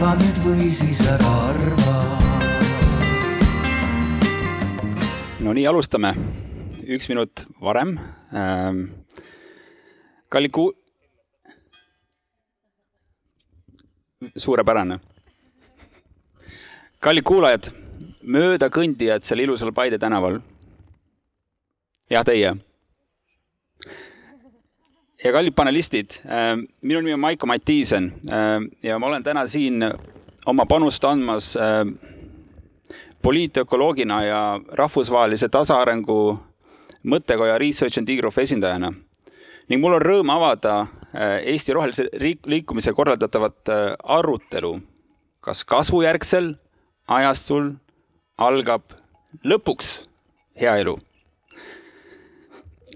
arva nüüd või siis ära arva. no nii, alustame. üks minut varem ähm,. kallid ku-. suurepärane. kallid kuulajad, möödakõndijad seal ilusal Paide tänaval. jah, teie ja kallid panelistid, minu nimi on Maiko Mattiisen ja ma olen täna siin oma panust andmas poliitökoloogina ja rahvusvahelise tasaarengu mõttekoja Research and Degrowth esindajana. ning mul on rõõm avada Eesti rohelise liikumise korraldatavat arutelu, kas kasvujärgsel ajastul algab lõpuks hea elu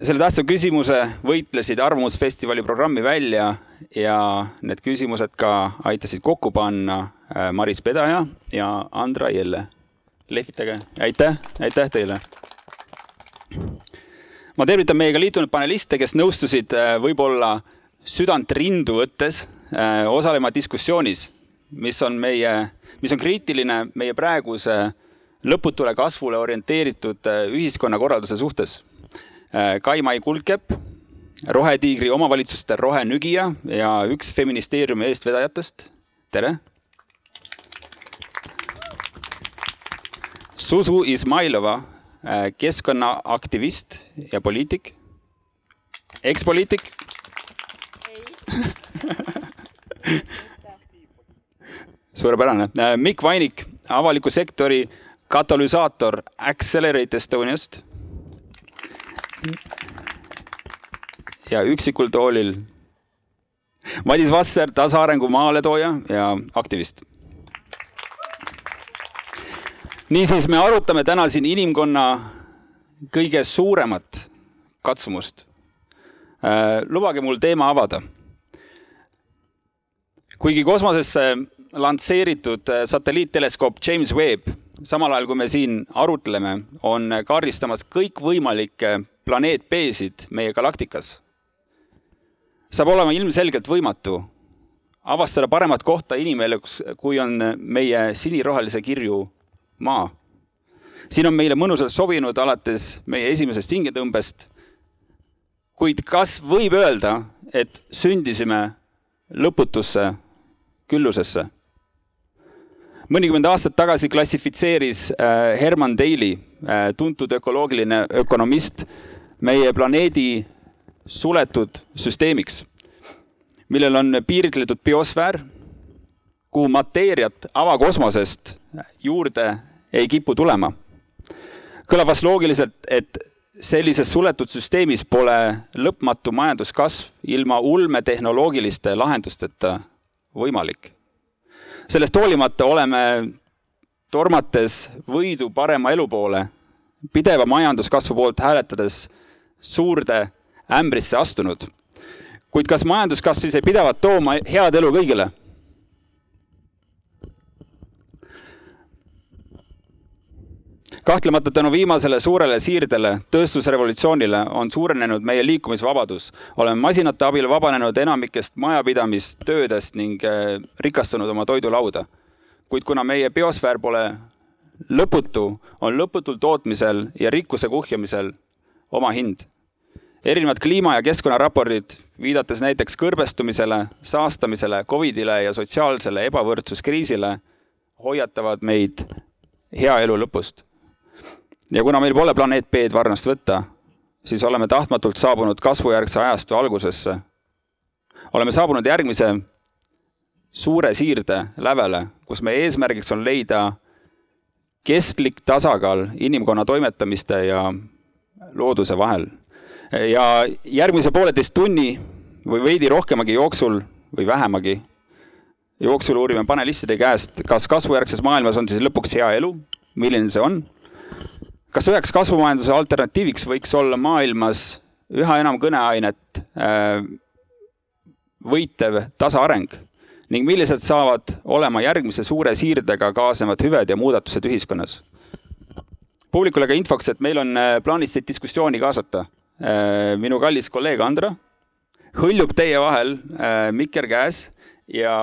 selle tähtsa küsimuse võitlesid Arvamusfestivali programmi välja ja need küsimused ka aitasid kokku panna Maris Pedaja ja Andra Jelle lehvitage, aitäh, aitäh teile. ma tervitan meiega liitunud paneliste, kes nõustusid äh, võib-olla südant rindu võttes äh, osalema diskussioonis, mis on meie, mis on kriitiline meie praeguse lõputule kasvule orienteeritud äh, ühiskonnakorralduse suhtes. Kai-Mai Kuldkepp, Rohetiigri omavalitsuste rohenügija ja üks feministeeriumi eestvedajatest. tere Suzu Izmailova, äh, keskkonnaaktivist ja poliitik, ekspoliitik. suurepärane. Äh, Mikk Vainik, avaliku sektori katalüsaator Accelerate Estoniast. Ja üksikul toolil Madis Vasser, tasaarengu maaletooja ja aktivist niisiis, me arutame täna siin inimkonna kõige suuremat katsumust. Äh, lubage mul teema avada. kuigi kosmosesse lansseeritud äh, satelliitteleskoop James Webb, samal ajal kui me siin arutleme, on kaardistamas kõikvõimalikke planeet B-sid meie galaktikas, saab olema ilmselgelt võimatu avastada paremat kohta inimeluks, kui on meie sinirohelise kirju maa. siin on meile mõnusalt sobinud alates meie esimesest hingetõmbest. kuid kas võib öelda, et sündisime lõputusse küllusesse? mõnikümmend aastat tagasi klassifitseeris äh, Herman Daly, äh, tuntud ökoloogiline ökonomist, meie planeedi suletud süsteemiks, millel on piiritletud biosfäär, kuhu mateeriat avakosmosest juurde ei kipu tulema. kõlab vast loogiliselt, et sellises suletud süsteemis pole lõpmatu majanduskasv ilma ulmetehnoloogiliste lahendusteta võimalik. sellest hoolimata oleme tormates võidu parema elu poole, pideva majanduskasvu poolt hääletades suurde ämbrisse astunud. kuid kas majanduskasv siis ei pidavat tooma head elu kõigile? kahtlemata tänu viimasele suurele siirdele, tööstusrevolutsioonile on suurenenud meie liikumisvabadus. oleme masinate abil vabanenud enamikest majapidamistöödest ning äh, rikastunud oma toidulauda. kuid kuna meie biosfäär pole lõputu, on lõputul tootmisel ja rikkuse kuhjamisel oma hind. erinevad kliima- ja keskkonnaraportid, viidates näiteks kõrbestumisele, saastamisele, Covidile ja sotsiaalsele ebavõrdsuskriisile, hoiatavad meid hea elu lõpust ja kuna meil pole planeet B-d varnast võtta, siis oleme tahtmatult saabunud kasvujärgse ajastu algusesse. oleme saabunud järgmise suure siirde lävele, kus meie eesmärgiks on leida kesklik tasakaal inimkonna toimetamiste ja looduse vahel. ja järgmise pooleteist tunni või veidi rohkemagi jooksul või vähemagi jooksul uurime panelistide käest, kas kasvujärgses maailmas on siis lõpuks hea elu, milline see on kas üheks kasvumajanduse alternatiiviks võiks olla maailmas üha enam kõneainet äh, võitev tasaareng ning millised saavad olema järgmise suure siirdega kaasnevad hüved ja muudatused ühiskonnas? Publikule ka infoks, et meil on äh, plaanis teid diskussiooni kaasata. Äh, minu kallis kolleeg Andra hõljub teie vahel mikker käes ja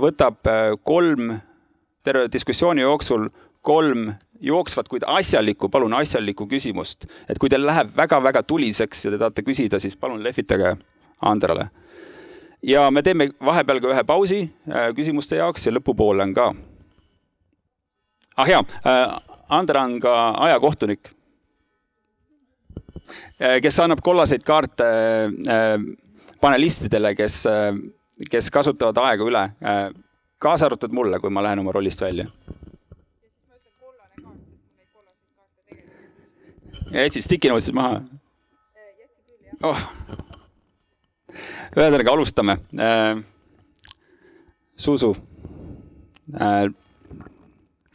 võtab kolm, terve diskussiooni jooksul kolm jooksvat, kuid asjalikku, palun asjalikku küsimust. et kui teil läheb väga-väga tuliseks ja te tahate küsida, siis palun lehvitage Andrale. ja me teeme vahepeal ka ühe pausi küsimuste jaoks ja lõpupoole on ka. ah jaa, Andra on ka ajakohtunik Äh, kes annab kollaseid kaarte äh, panelistidele, kes, äh, kes kasutavad aega üle, kaasa arvatud mulle, kui ma lähen oma rollist välja. ja jätsid stikinotsid maha? oh. ühesõnaga, alustame. Zuzu,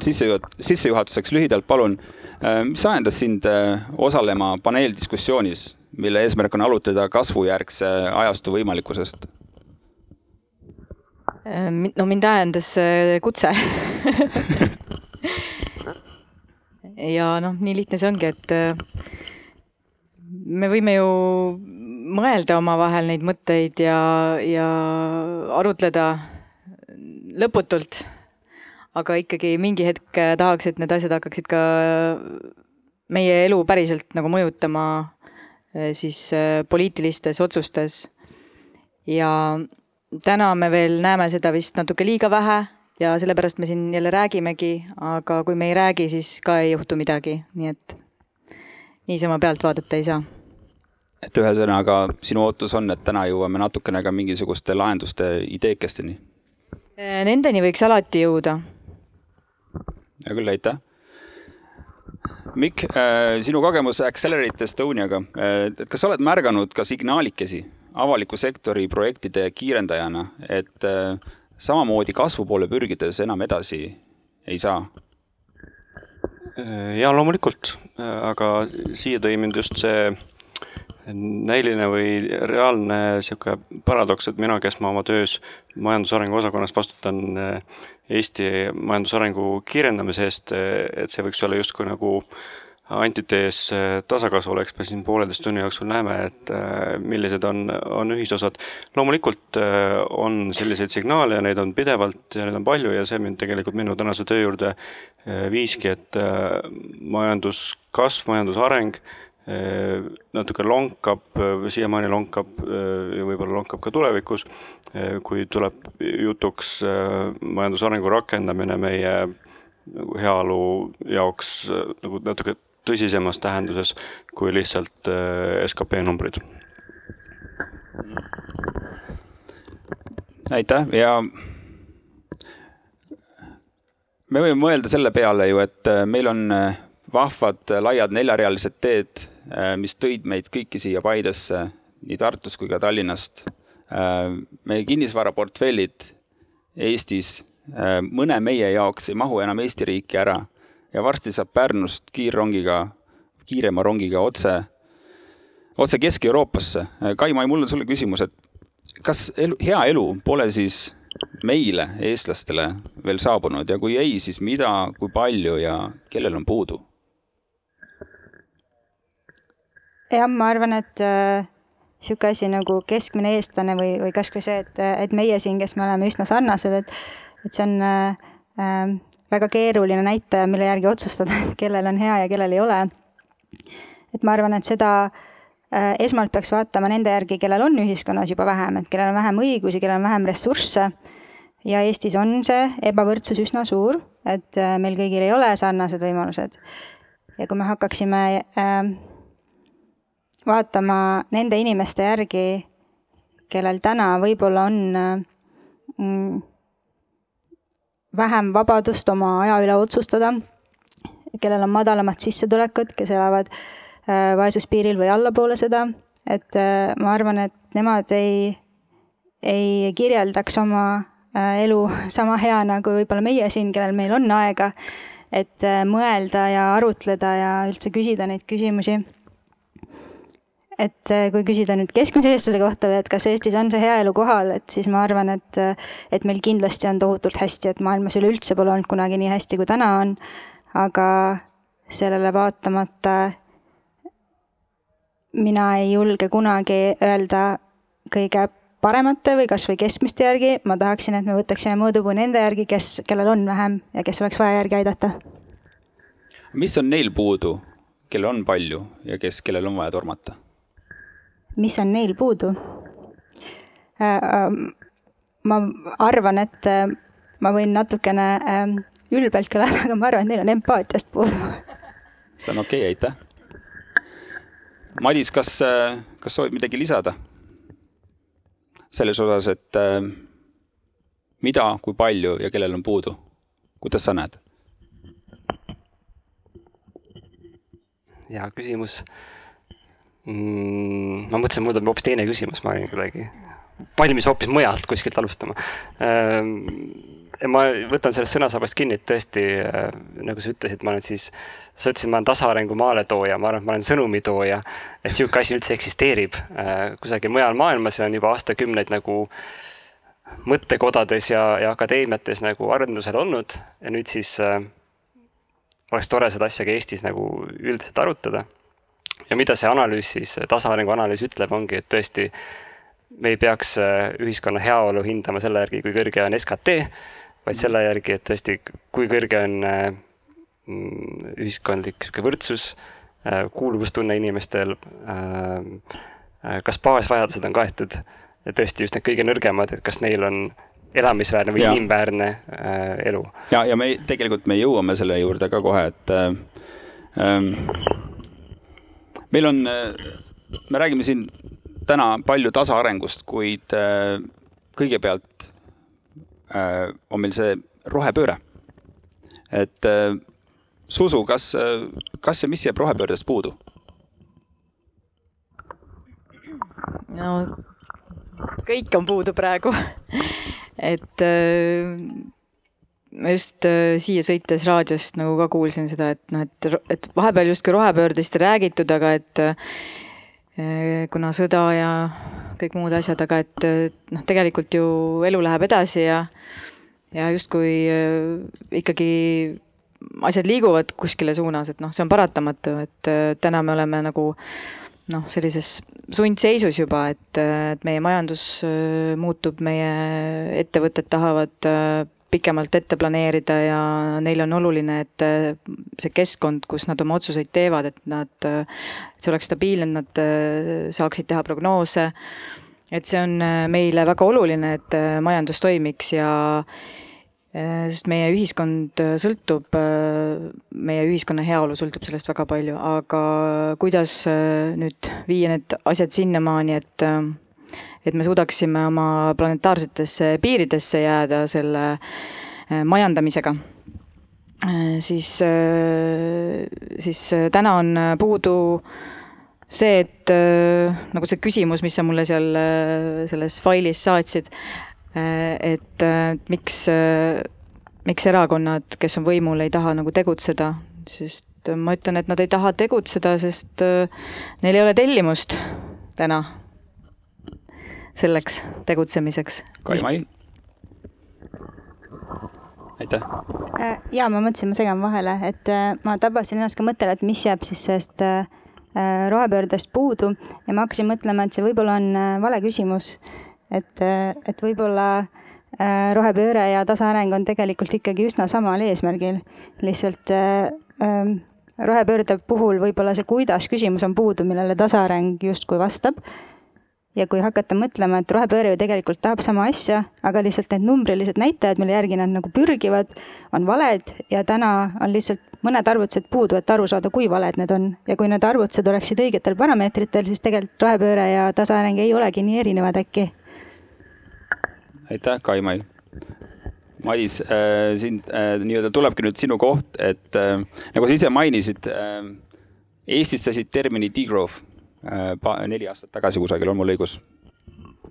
sissejuhatuseks lühidalt palun Äh, mis ajendas sind äh, osalema paneeldiskussioonis, mille eesmärk on arutleda kasvujärgse ajastu võimalikkusest? Äh, no mind ajendas kutse ja noh, nii lihtne see ongi, et me võime ju mõelda omavahel neid mõtteid ja, ja arutleda lõputult aga ikkagi mingi hetk äh, tahaks, et need asjad hakkaksid ka meie elu päriselt nagu mõjutama äh, siis äh, poliitilistes otsustes. ja täna me veel näeme seda vist natuke liiga vähe ja sellepärast me siin jälle räägimegi, aga kui me ei räägi, siis ka ei juhtu midagi, nii et niisama pealt vaadata ei saa et ühesõnaga sinu ootus on, et täna jõuame natukene ka mingisuguste lahenduste ideekesteni? Nendeni võiks alati jõuda hea küll, aitäh. Mikk, äh, sinu kogemus Accelerate Estoniaga, äh, et kas sa oled märganud ka signaalikesi avaliku sektori projektide kiirendajana, et äh, samamoodi kasvu poole pürgides enam edasi ei saa? ja loomulikult, aga siia tõi mind just see näiline või reaalne sihuke paradoks, et mina, kes ma oma töös majandusarengu osakonnas vastutan Eesti majandusarengu kiirendamise eest, et see võiks olla justkui nagu antitees tasakaalule, eks me siin pooleteist tunni jooksul näeme, et millised on, on ühisosad. loomulikult on selliseid signaale ja neid on pidevalt ja neid on palju ja see mind tegelikult minu tänase töö juurde viiski, et majanduskasv, majandusareng Äh, natuke lonkab, äh, siiamaani lonkab äh, ja võib-olla lonkab ka tulevikus, kui tuleb jutuks majandusarengu rakendamine meie nagu heaolu jaoks nagu natuke tõsisemas tähenduses kui lihtsalt skp numbrid. aitäh ja me võime mõelda selle peale ju, et meil on vahvad laiad neljarealised teed Äh, mis tõid meid kõiki siia Paidesse, nii Tartust kui ka Tallinnast. Äh, meie kinnisvaraportfellid Eestis äh, mõne meie jaoks ei mahu enam Eesti riiki ära ja varsti saab Pärnust kiirrongiga, kiirema rongiga otse, otse Kesk-Euroopasse. Kai Mai, mul on sulle küsimus, et kas elu, hea elu pole siis meile, eestlastele, veel saabunud ja kui ei, siis mida, kui palju ja kellel on puudu? Jah, ma arvan, et äh, sihuke asi nagu keskmine eestlane või, või kasvõi see, et, et meie siin, kes me oleme üsna sarnased, et, et see on äh, äh, väga keeruline näitaja, mille järgi otsustada, et kellel on hea ja kellel ei ole. et ma arvan, et seda äh, esmalt peaks vaatama nende järgi, kellel on ühiskonnas juba vähem, et kellel on vähem õigusi, kellel on vähem ressursse. ja Eestis on see ebavõrdsus üsna suur, et äh, meil kõigil ei ole sarnased võimalused. ja kui me hakkaksime äh, vaatama nende inimeste järgi, kellel täna võib-olla on mm, vähem vabadust oma aja üle otsustada, kellel on madalamad sissetulekud, kes elavad äh, vaesuspiiril või allapoole seda, et äh, ma arvan, et nemad ei, ei kirjeldaks oma äh, elu sama heana kui võib-olla meie siin, kellel meil on aega, et mõelda ja arutleda ja üldse küsida neid küsimusi et äh, kui küsida nüüd keskmise eestlase kohta või et kas Eestis on see hea elu kohal, et siis ma arvan, et, äh, et meil kindlasti on tohutult hästi, et maailmas üleüldse pole olnud kunagi nii hästi, kui täna on. aga sellele vaatamata mina ei julge kunagi öelda kõige paremate või kasvõi keskmiste järgi, ma tahaksin, et me võtaksime mõõdupuu nende järgi, kes, kellel on vähem ja kes oleks vaja järgi aidata. mis on neil puudu, kellel on palju ja kes, kellel on vaja tormata? Mis on neil puudu? ma arvan, et äh, ma võin natukene ähm, ülbelt kõlada, aga ma arvan, et neil on empaatiast puudu. see on okei okay,, aitäh. Madis, kas, äh, kas soovid midagi lisada? selles osas, et äh, mida, kui palju ja kellel on puudu, kuidas sa näed? hea küsimus mm,. ma mõtlesin, mul tuleb hoopis teine küsimus, ma olin kuidagi valmis hoopis mujalt kuskilt alustama ähm, ja ma võtan sellest sõnasabast kinni, et tõesti äh, nagu sa ütlesid, ma olen siis, sa ütlesid, ma olen tasaarengu maaletooja, ma arvan, et ma olen sõnumitooja. et sihuke asi üldse eksisteerib äh, kusagil mujal maailmas ja on juba aastakümneid nagu mõttekodades ja, ja akadeemiates nagu arendusel olnud ja nüüd siis äh, oleks tore seda asja ka Eestis nagu üldiselt arutada. Ja mida see analüüs siis, tasaarengu analüüs ütleb, ongi, et tõesti me ei peaks äh, ühiskonna heaolu hindama selle järgi, kui kõrge on SKT vaid selle järgi, et tõesti, kui kõrge on äh, mm, ühiskondlik sihuke võrdsus, äh, kuuluvustunne inimestel, kas baasvajadused on kaetud ja tõesti just need kõige nõrgemad, et kas neil on elamisväärne või ja. inimväärne äh, elu. ja, ja me tegelikult me jõuame selle juurde ka kohe, et äh, ähm, meil on äh,, me räägime siin täna palju tasaarengust, kuid äh, kõigepealt Äh, on meil see rohepööre. et Susu, kas, kas ja mis jääb rohepöördest puudu? no kõik on puudu praegu et ma just siia sõites raadiost nagu ka kuulsin seda, et noh, et, et vahepeal justkui rohepöördest ei räägitud, aga et kuna sõda ja kõik muud asjad, aga et noh, tegelikult ju elu läheb edasi ja ja justkui äh, ikkagi asjad liiguvad kuskile suunas, et noh, see on paratamatu, et äh, täna me oleme nagu noh, sellises sundseisus juba, et, et meie majandus äh, muutub, meie ettevõtted tahavad pikemalt ette planeerida ja neil on oluline, et see keskkond, kus nad oma otsuseid teevad, et nad, see oleks stabiilne, et nad saaksid teha prognoose. et see on meile väga oluline, et majandus toimiks ja Äh, sest meie ühiskond äh, sõltub, äh, meie ühiskonna heaolu sõltub sellest väga palju, aga kuidas nüüd viia need asjad sinnamaani, et et me suudaksime oma planetaarsetesse piiridesse jääda selle majandamisega, siis, siis täna on puudu see, et nagu see küsimus, mis sa mulle seal selles failis saatsid, Äh, et äh, miks, äh, miks erakonnad, kes on võimul, ei taha nagu tegutseda, sest ma ütlen, et nad ei taha tegutseda, sest neil ei ole tellimust täna selleks tegutsemiseks. Kai Mai. aitäh. ja ma mõtlesin, ma segan vahele, et ma tabasin ennast ka mõttele, et mis jääb siis sellest rohepöördest puudu ja ma hakkasin mõtlema, et see võib-olla on vale küsimus et, et võib-olla äh, rohepööre ja tasaareng on tegelikult ikkagi üsna samal eesmärgil. lihtsalt äh, ähm, rohepöörde puhul võib-olla see kuidas küsimus on puudu, millele tasaareng justkui vastab. Ja kui hakata mõtlema, et rohepööre ju tegelikult tahab sama asja, aga lihtsalt need numbrilised näitajad, mille järgi nad nagu pürgivad, on valed ja täna on lihtsalt mõned arvutused puudu, et aru saada, kui valed need on. ja kui need arvutused oleksid õigetel parameetritel, siis tegelikult rohepööre ja tasaareng ei olegi nii erinevad äkki aitäh, Kaimai. Madis äh,, sind äh, nii-öelda tulebki nüüd sinu koht, et äh, nagu sa ise mainisid äh,, eestistasid termini degrowth neli aastat tagasi kusagil, on mul õigus?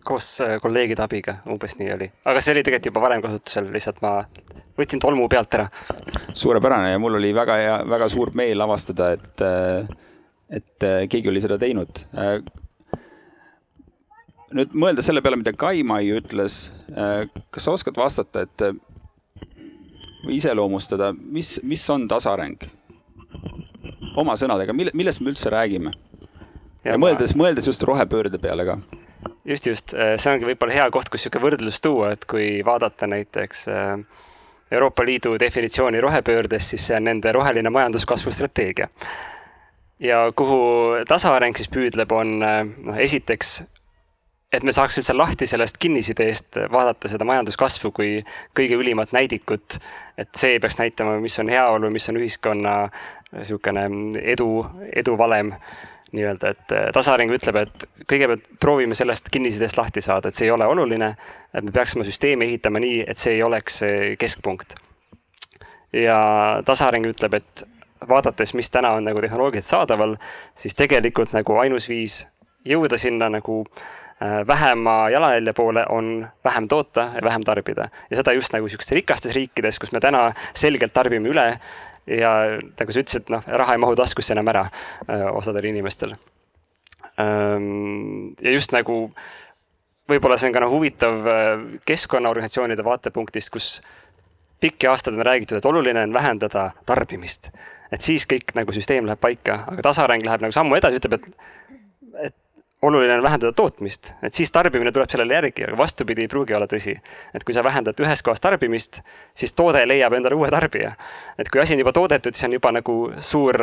koos äh, kolleegide abiga, umbes nii oli. aga see oli tegelikult juba varem kasutusel, lihtsalt ma võtsin tolmu pealt ära. suurepärane ja mul oli väga hea, väga suur meel avastada, et, äh, et äh, keegi oli seda teinud nüüd mõelda selle peale, mida Kaimai ütles, äh, kas sa oskad vastata, et või iseloomustada, mis, mis on tasareng? oma sõnadega, mille, millest me üldse räägime? Ja, ja mõeldes, mõeldes just rohepöörde peale ka. just, just, see ongi võib-olla hea koht, kus niisugune võrdlus tuua, et kui vaadata näiteks äh, Euroopa Liidu definitsiooni rohepöördest, siis see on nende roheline majanduskasvu strateegia. ja kuhu tasaareng siis püüdleb, on noh, esiteks, et me saaks üldse lahti sellest kinnisideest, vaadata seda majanduskasvu kui kõige ülimat näidikut, et see peaks näitama, mis on heaolu, mis on ühiskonna niisugune edu, eduvalem nii-öelda, et äh, tasaareng ütleb, et kõigepealt proovime sellest kinnisidest lahti saada, et see ei ole oluline, et me peaksime süsteemi ehitama nii, et see ei oleks keskpunkt. ja tasaareng ütleb, et vaadates, mis täna on nagu tehnoloogiliselt saadaval, siis tegelikult nagu ainus viis jõuda sinna nagu äh, vähema jalajälje poole on vähem toota ja vähem tarbida. ja seda just nagu niisugustes rikastes riikides, kus me täna selgelt tarbime üle ja nagu sa ütlesid, noh, raha ei mahu taskusse enam ära öö, osadel inimestel. ja just nagu võib-olla see on ka noh, huvitav keskkonnaorganisatsioonide vaatepunktist, kus pikki aastaid on räägitud, et oluline on vähendada tarbimist. et siis kõik nagu süsteem läheb paika, aga tasaareng läheb nagu sammu edasi, ütleb, et, et oluline on vähendada tootmist, et siis tarbimine tuleb sellele järgi, aga vastupidi ei pruugi olla tõsi. et kui sa vähendad ühes kohas tarbimist, siis toode leiab endale uue tarbija. et kui asi on juba toodetud, siis on juba nagu suur,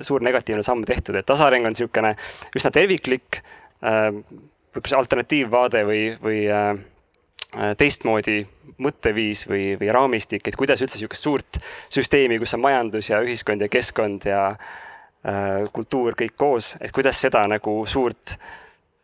suur negatiivne samm tehtud, et tasaareng on niisugune üsna terviklik, võib-olla see alternatiivvaade või, või teistmoodi mõtteviis või, või raamistik, et kuidas üldse niisugust suurt süsteemi, kus on majandus ja ühiskond ja keskkond ja Äh, kultuur kõik koos, et kuidas seda nagu suurt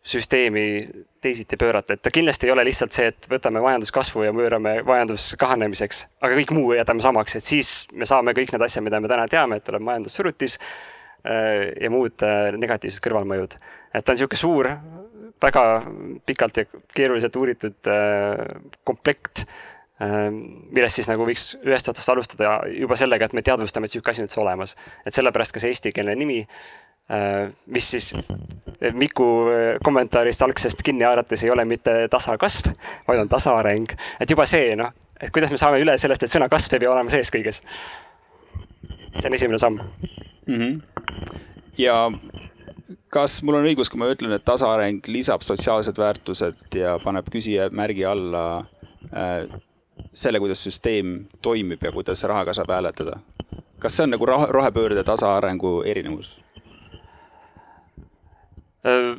süsteemi teisiti pöörata, et ta kindlasti ei ole lihtsalt see, et võtame majanduskasvu ja pöörame majandus kahanemiseks, aga kõik muu jätame samaks, et siis me saame kõik need asjad, mida me täna teame, et tuleb majandussurutis äh, ja muud äh, negatiivsed kõrvalmõjud. et ta on niisugune suur, väga pikalt ja keeruliselt uuritud komplekt millest siis nagu võiks ühest otsast alustada juba sellega, et me teadvustame, et niisugune asi on üldse olemas. et sellepärast ka see eestikeelne nimi, ehm, mis siis Miku eh, kommentaarist algsest kinni haarates ei ole mitte tasakasv, vaid on tasaareng. et juba see, noh, et kuidas me saame üle sellest, et sõna kasv ei pea olema sees kõiges. see on esimene samm mm. -hmm. ja kas mul on õigus, kui ma ütlen, et tasaareng lisab sotsiaalsed väärtused ja paneb küsijamärgi alla äh, selle, kuidas süsteem toimib ja kuidas rahaga saab hääletada. kas see on nagu rohepöörde tasaarengu erinevus? Äh,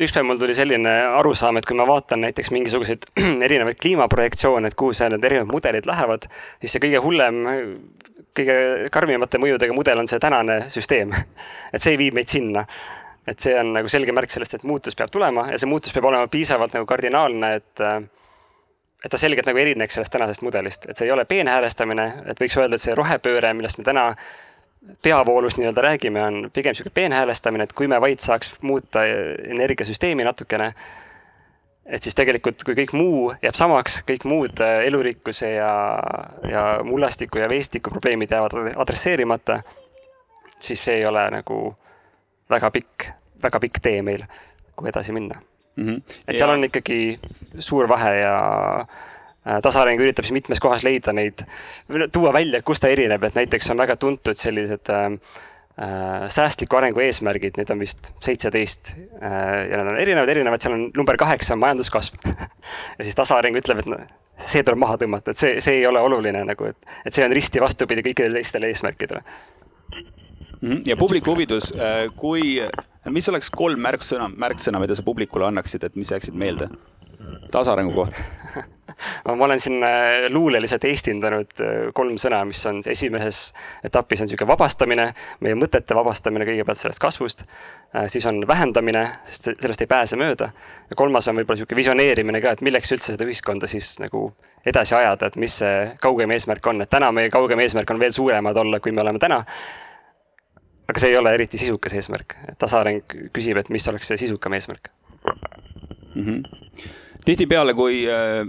ükspäev mul tuli selline arusaam, et kui ma vaatan näiteks mingisuguseid erinevaid kliimaprojektsioone, et kuhu see need erinevad mudelid lähevad, siis see kõige hullem, kõige karmimate mõjudega mudel on see tänane süsteem. et see viib meid sinna. et see on nagu selge märk sellest, et muutus peab tulema ja see muutus peab olema piisavalt nagu kardinaalne, et äh, et ta selgelt nagu erineks sellest tänasest mudelist, et see ei ole peenhäälestamine, et võiks öelda, et see rohepööre, millest me täna peavoolus nii-öelda räägime, on pigem niisugune peenhäälestamine, et kui me vaid saaks muuta energiasüsteemi natukene, et siis tegelikult, kui kõik muu jääb samaks, kõik muud äh, elurikkuse ja, ja mullastiku ja veestiku probleemid jäävad adresseerimata, siis see ei ole nagu väga pikk, väga pikk tee meil, kuhu edasi minna mm. -hmm. et seal ja. on ikkagi suur vahe ja äh, tasaareng üritab siis mitmes kohas leida neid, tuua välja, kus ta erineb, et näiteks on väga tuntud sellised äh, äh, säästliku arengu eesmärgid, neid on vist seitseteist äh, ja nad on erinevad, erinevad, seal on number kaheksa on majanduskasv ja siis tasaareng ütleb, et noh, see tuleb maha tõmmata, et see, see ei ole oluline nagu, et, et see on risti vastupidi kõikidele teistele eesmärkidele. -hmm. ja publiku huvidus, äh, kui mis oleks kolm märksõna, märksõna, mida sa publikule annaksid, et mis jääksid meelde? Tasaarengu kohta ma olen siin äh, luuleliselt eestindanud äh, kolm sõna, mis on esimeses etapis on niisugune vabastamine, meie mõtete vabastamine kõigepealt sellest kasvust, äh, siis on vähendamine, sest sellest ei pääse mööda, ja kolmas on võib-olla niisugune visioneerimine ka, et milleks üldse seda ühiskonda siis nagu edasi ajada, et mis see kaugem eesmärk on, et täna meie kaugem eesmärk on veel suuremad olla, kui me oleme täna aga see ei ole eriti sisukas eesmärk, tasaareng küsib, et mis oleks see sisukam eesmärk mm. -hmm. tihtipeale, kui äh,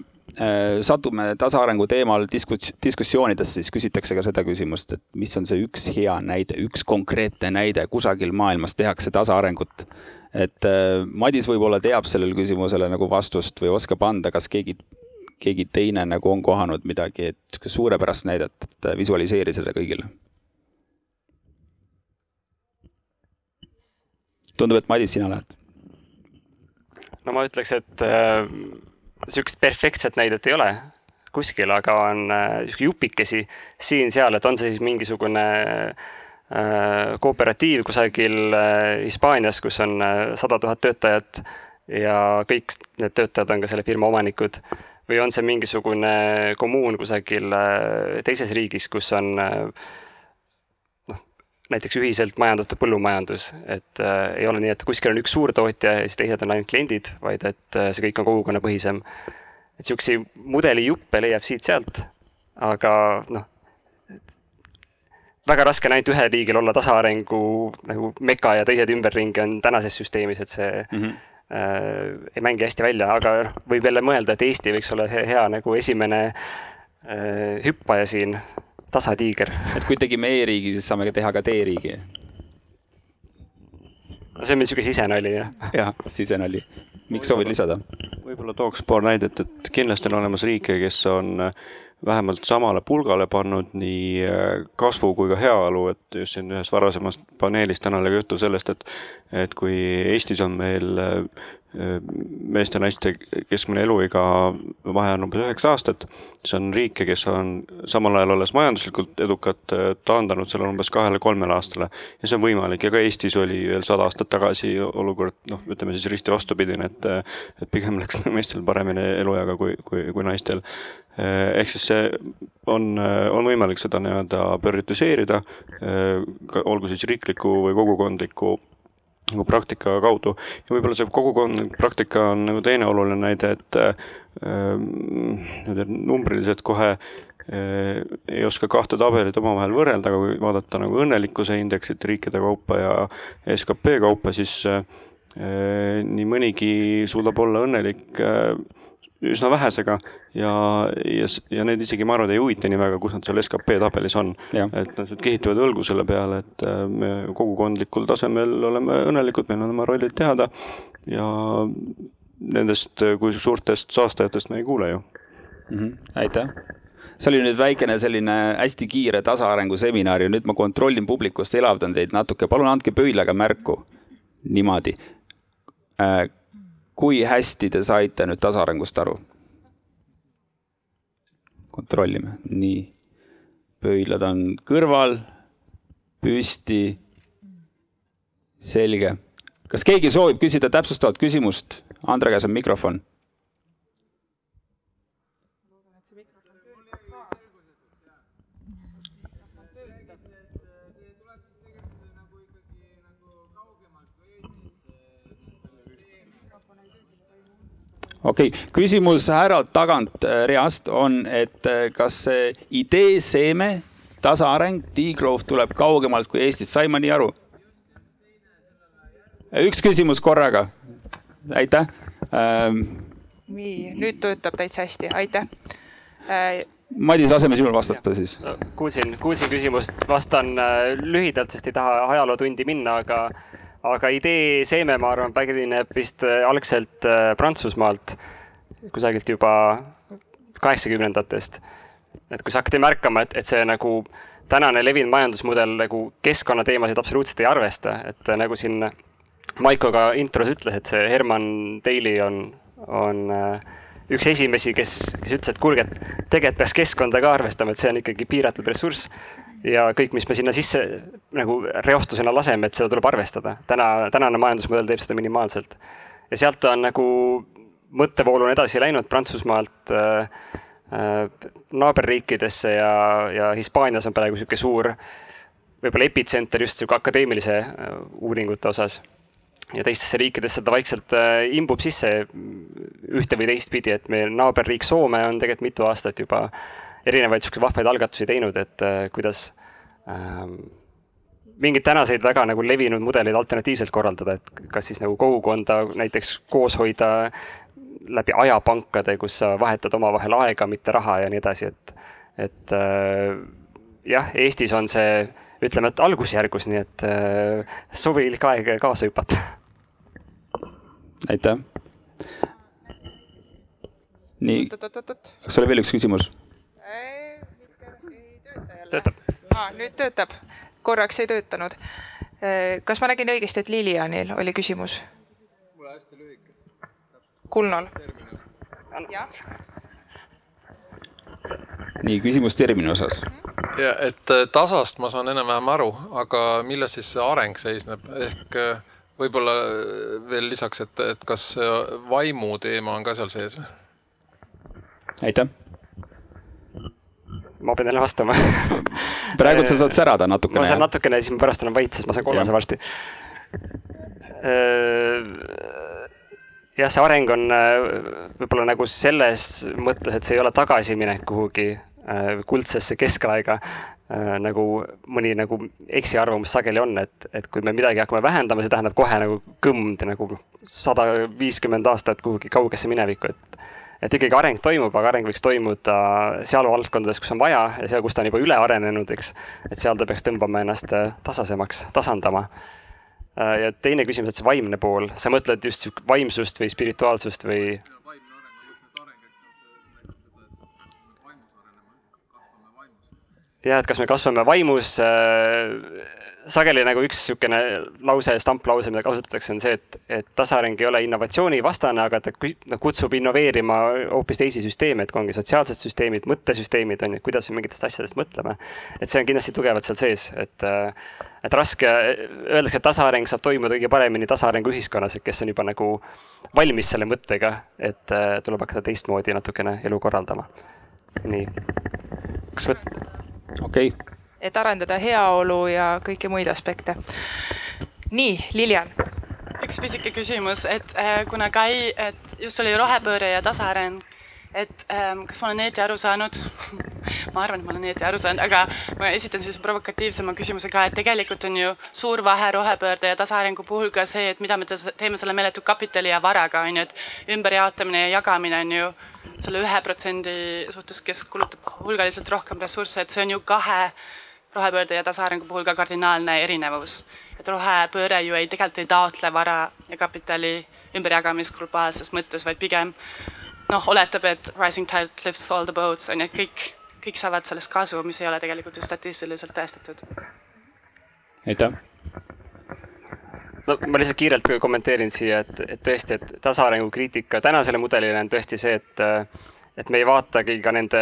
äh, satume tasaarengu teemal diskus-, diskussioonidesse, siis küsitakse ka seda küsimust, et mis on see üks hea näide, üks konkreetne näide, kusagil maailmas tehakse tasaarengut. et äh, Madis võib-olla teab sellele küsimusele nagu vastust või oskab anda, kas keegi, keegi teine nagu on kohanud midagi, et suurepärast näidet, et visualiseeri selle kõigile tundub, et Madis, sina lähed. no ma ütleks, et äh, sihukest perfektset näidet ei ole kuskil, aga on äh, sihuke jupikesi siin-seal, et on see siis mingisugune äh, kooperatiiv kusagil äh, Hispaanias, kus on äh, sada tuhat töötajat ja kõik need töötajad on ka selle firma omanikud. või on see mingisugune kommuun kusagil äh, teises riigis, kus on äh, näiteks ühiselt majandatud põllumajandus, et äh, ei ole nii, et kuskil on üks suurtootja ja siis teised on ainult kliendid, vaid et äh, see kõik on kogukonnapõhisem. et siukseid mudelijuppe leiab siit-sealt, aga noh, väga raske on ainult ühel riigil olla tasaarengu nagu meka ja teised ümberringi on tänases süsteemis, et see mm -hmm. äh, ei mängi hästi välja, aga võib jälle mõelda, et Eesti võiks olla hea, hea nagu esimene äh, hüppaja siin, tasatiiger. et kui tegime E-riigi, siis saame ka teha ka D-riigi. no see on meil sihuke sisenali jah. jah, sisenali. miks soovid lisada? võib-olla tooks paar näidet, et kindlasti on olemas riike, kes on äh, vähemalt samale pulgale pannud nii äh, kasvu kui ka heaolu, et just siin ühes varasemas paneelis täna oli juttu sellest, et et kui Eestis on meil äh, meeste ja naiste keskmine eluiga vahe on umbes üheksa aastat, siis on riike, kes on samal ajal olles majanduslikult edukad, taandanud selle umbes kahele-kolmele aastale. ja see on võimalik ja ka Eestis oli veel sada aastat tagasi olukord noh, ütleme siis risti vastupidine, et et pigem läks meestel paremini elueaga kui, kui, kui naistel. Ehk siis see on, on võimalik seda nii-öelda prioritiseerida, olgu siis riikliku või kogukondliku nagu praktika kaudu. Ja võib-olla see kogukondlik praktika on nagu teine oluline näide, et äh, numbriliselt kohe äh, ei oska kahte tabelit omavahel võrrelda, aga kui vaadata nagu õnnelikkuse indeksit riikide kaupa ja skp kaupa, siis äh, nii mõnigi suudab olla õnnelik äh, üsna vähesega ja, ja, ja neid isegi ma arvan, ei huvita nii väga, kus nad seal skp tabelis on. et nad kihitavad õlgu selle peale, et äh, me kogukondlikul tasemel oleme õnnelikud, meil on oma rollid teada ja nendest kui suurtest saastajatest me ei kuule ju mm. -hmm. aitäh see oli nüüd väikene selline hästi kiire tasaarengu seminar ja nüüd ma kontrollin publikust, elavdan teid natuke, palun andke pöidlaga märku. niimoodi äh, kui hästi te saite nüüd tasaarengust aru? kontrollime, nii. pöidlad on kõrval, püsti. selge. kas keegi soovib küsida täpsustavat küsimust? Andre käes on mikrofon okei okay., küsimus härralt tagant reast on, et eh, kas see idee seeme, tasaareng, degrowth tuleb kaugemalt kui Eestist, sain ma nii aru? üks küsimus korraga, aitäh ähm,. nii, nüüd töötab täitsa hästi, aitäh äh, Madis, laseme sinul vastata siis. kuulsin, kuulsin küsimust, vastan äh, lühidalt, sest ei taha ajalootundi minna, aga aga idee seeme, ma arvan, pärineb vist äh, algselt äh, Prantsusmaalt, kusagilt juba kaheksakümnendatest. et kui sa hakkad märkama, et, et see nagu tänane levinud majandusmudel nagu keskkonnateemasid absoluutselt ei arvesta, et äh, nagu siin Maiko ka intros ütles, et see Herman Daly on, on üks esimesi, kes, kes ütles, et kuulge, et tegelikult peaks keskkonda ka arvestama, et see on ikkagi piiratud ressurss ja kõik, mis me sinna sisse nagu reostusena laseme, et seda tuleb arvestada. täna, tänane majandusmudel teeb seda minimaalselt. ja sealt on nagu mõttevool on edasi läinud Prantsusmaalt äh, äh, naaberriikidesse ja, ja Hispaanias on praegu niisugune suur võib-olla epitsenter just sihuke akadeemilise äh, uuringute osas. ja teistesse riikidesse ta vaikselt äh, imbub sisse ühte või teistpidi, et meie naaberriik Soome on tegelikult mitu aastat juba äh, erinevaid sihukeseid vahvaid algatusi teinud, et äh, kuidas ähm, mingeid tänaseid väga nagu levinud mudeleid alternatiivselt korraldada, et kas siis nagu kogukonda näiteks koos hoida läbi ajapankade, kus sa vahetad omavahel aega, mitte raha ja nii edasi, et, et äh, jah, Eestis on see, ütleme, et algusjärgus, nii et äh, sobilik aeg kaasa hüpata. aitäh. nii, kas oli veel üks küsimus? Töötab ah,. nüüd töötab, korraks ei töötanud. kas ma nägin õigesti, et Lilianil oli küsimus? mul hästi lühike. Kulnol. jah, nii, küsimus termini osas. ja et äh, tasast ma saan enam-vähem aru, aga milles siis see areng seisneb, ehk äh, võib-olla äh, veel lisaks, et, et kas vaimu teema on ka seal sees või? aitäh. Ma pean jälle vastama praegu sa saad särada natukene. ma saan natukene ja siis ma pärast olen vait, sest ma saan kollase varsti. jah, see areng on võib-olla nagu selles mõttes, et see ei ole tagasiminek kuhugi kuldsesse keskaega, nagu mõni nagu eksiarvamus sageli on, et, et kui me midagi hakkame vähendama, see tähendab kohe nagu kõmd nagu sada viiskümmend aastat kuhugi kaugesse minevikku, et et ikkagi areng toimub, aga areng võiks toimuda seal valdkondades, kus on vaja ja seal, kus ta on juba üle arenenud, eks. et seal ta peaks tõmbama ennast tasasemaks, tasandama. ja teine küsimus, et see vaimne pool, sa mõtled just vaimsust või spirituaalsust või? jah, et kas me kasvame vaimus äh, sageli nagu üks niisugune lause, stamplause, mida kasutatakse, on see, et, et tasaareng ei ole innovatsioonivastane, aga ta kutsub innoveerima hoopis teisi süsteeme, et kui ongi sotsiaalsed süsteemid, mõttesüsteemid on ju, kuidas me mingitest asjadest mõtleme. et see on kindlasti tugevalt seal sees, et, et raske, öeldakse, et tasaareng saab toimuda kõige paremini tasaarengu ühiskonnas, et kes on juba nagu valmis selle mõttega, et tuleb hakata teistmoodi natukene elu korraldama. nii, kas võt-? okei okay et arendada heaolu ja kõiki muid aspekte. nii, Lilian. üks pisike küsimus, et äh, kuna Kai, et just oli rohepööre ja tasaareng, et ähm, kas ma olen õieti aru saanud ma arvan, et ma olen õieti aru saanud, aga ma esitan siis provokatiivsema küsimuse ka, et tegelikult on ju suur vahe rohepöörde ja tasaarengu puhul ka see, et mida me teeme selle meeletu kapitali ja varaga, on ju, et ümberjaotamine ja jagamine on ju selle ühe protsendi suhtes, kes kulutab hulgaliselt rohkem ressursse, et see on ju kahe rohepöörde ja tasaarengu puhul ka kardinaalne erinevus. et rohepööre ju ei, tegelikult ei taotle vara ja kapitali ümberjagamist globaalses mõttes, vaid pigem noh, oletab, et rising tide lifts all the boats on ju, et kõik, kõik saavad sellest kasu, mis ei ole tegelikult ju statistiliselt tõestatud. aitäh no ma lihtsalt kiirelt kommenteerin siia, et, et tõesti, et tasaarengu kriitika tänasele mudelile on tõesti see, et, et me ei vaatagi ka nende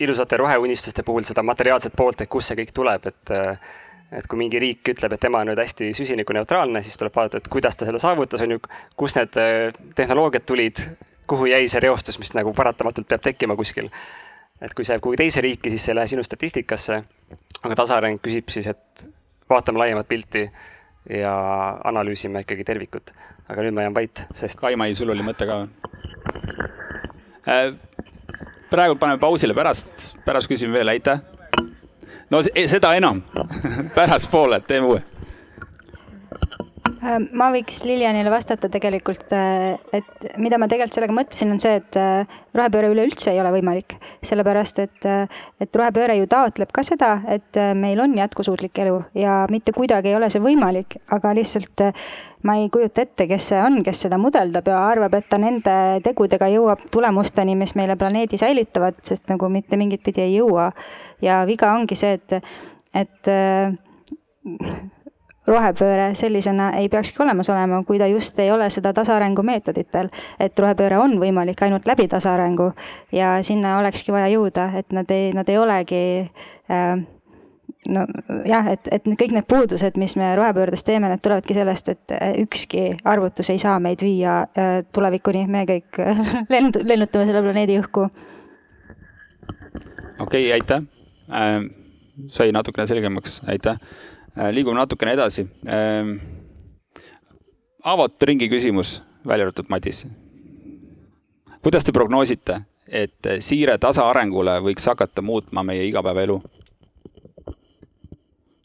ilusate roheunistuste puhul seda materiaalset poolt, et kust see kõik tuleb, et et kui mingi riik ütleb, et tema on nüüd hästi süsinikuneutraalne, siis tuleb vaadata, et kuidas ta selle saavutas, on ju, kust need eh, tehnoloogiad tulid, kuhu jäi see reostus, mis nagu paratamatult peab tekkima kuskil. et kui see jääb kuhugi teise riiki, siis see ei lähe sinu statistikasse. aga tasaareng küsib siis, et vaatame laiemat pilti ja analüüsime ikkagi tervikut. aga nüüd ma jään vait, sest. Kai-Mai, sul oli mõte ka äh,? Praegu paneme pausile, pärast, pärast küsime veel, aitäh. no seda enam pärastpoole, teeme uue ma võiks Lilianile vastata tegelikult, äh, et mida ma tegelikult sellega mõtlesin, on see, et äh, rohepööre üleüldse ei ole võimalik. sellepärast, et, et rohepööre ju taotleb ka seda, et meil on jätkusuutlik elu ja mitte kuidagi ei ole see võimalik, aga lihtsalt ma ei kujuta ette, kes see on, kes seda mudeldab ja arvab, et ta nende tegudega jõuab tulemusteni, mis meile planeedi säilitavad, sest nagu mitte mingit pidi ei jõua. ja viga ongi see, et, et äh, rohepööre sellisena ei peakski olemas olema, kui ta just ei ole seda tasaarengu meetoditel. et rohepööre on võimalik ainult läbi tasaarengu ja sinna olekski vaja jõuda, et nad ei, nad ei olegi äh, nojah, et, et kõik need puudused, mis me rohepöördes teeme, need tulevadki sellest, et äh, ükski arvutus ei saa meid viia äh, tulevikuni, me kõik lend-, lennutame selle planeedi õhku. okei okay,, aitäh äh,. sai natukene selgemaks, aitäh äh,. Liigume natukene edasi äh,. avatud ringi küsimus, välja arvatud Madis. kuidas te prognoosite, et siire tasaarengule võiks hakata muutma meie igapäevaelu?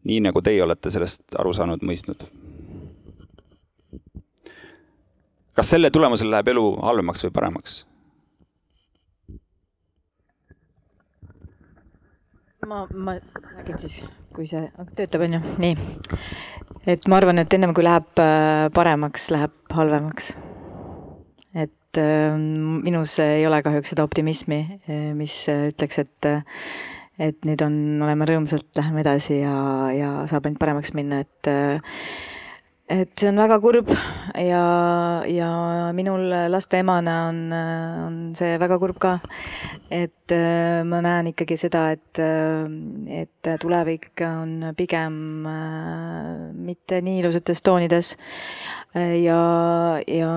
nii nagu teie olete sellest aru saanud, mõistnud. kas selle tulemusel läheb elu halvemaks või paremaks? ma, ma räägin siis, kui see töötab, on ju, nii. et ma arvan, et ennem kui läheb äh, paremaks, läheb halvemaks. et äh, minus ei ole kahjuks seda optimismi, äh, mis ütleks, et et nüüd on, oleme rõõmsalt, läheme edasi ja, ja saab ainult paremaks minna, et et see on väga kurb ja, ja minul laste emana on, on see väga kurb ka. et äh, ma näen ikkagi seda, et, äh, et tulevik on pigem äh, mitte nii ilusates toonides ja, ja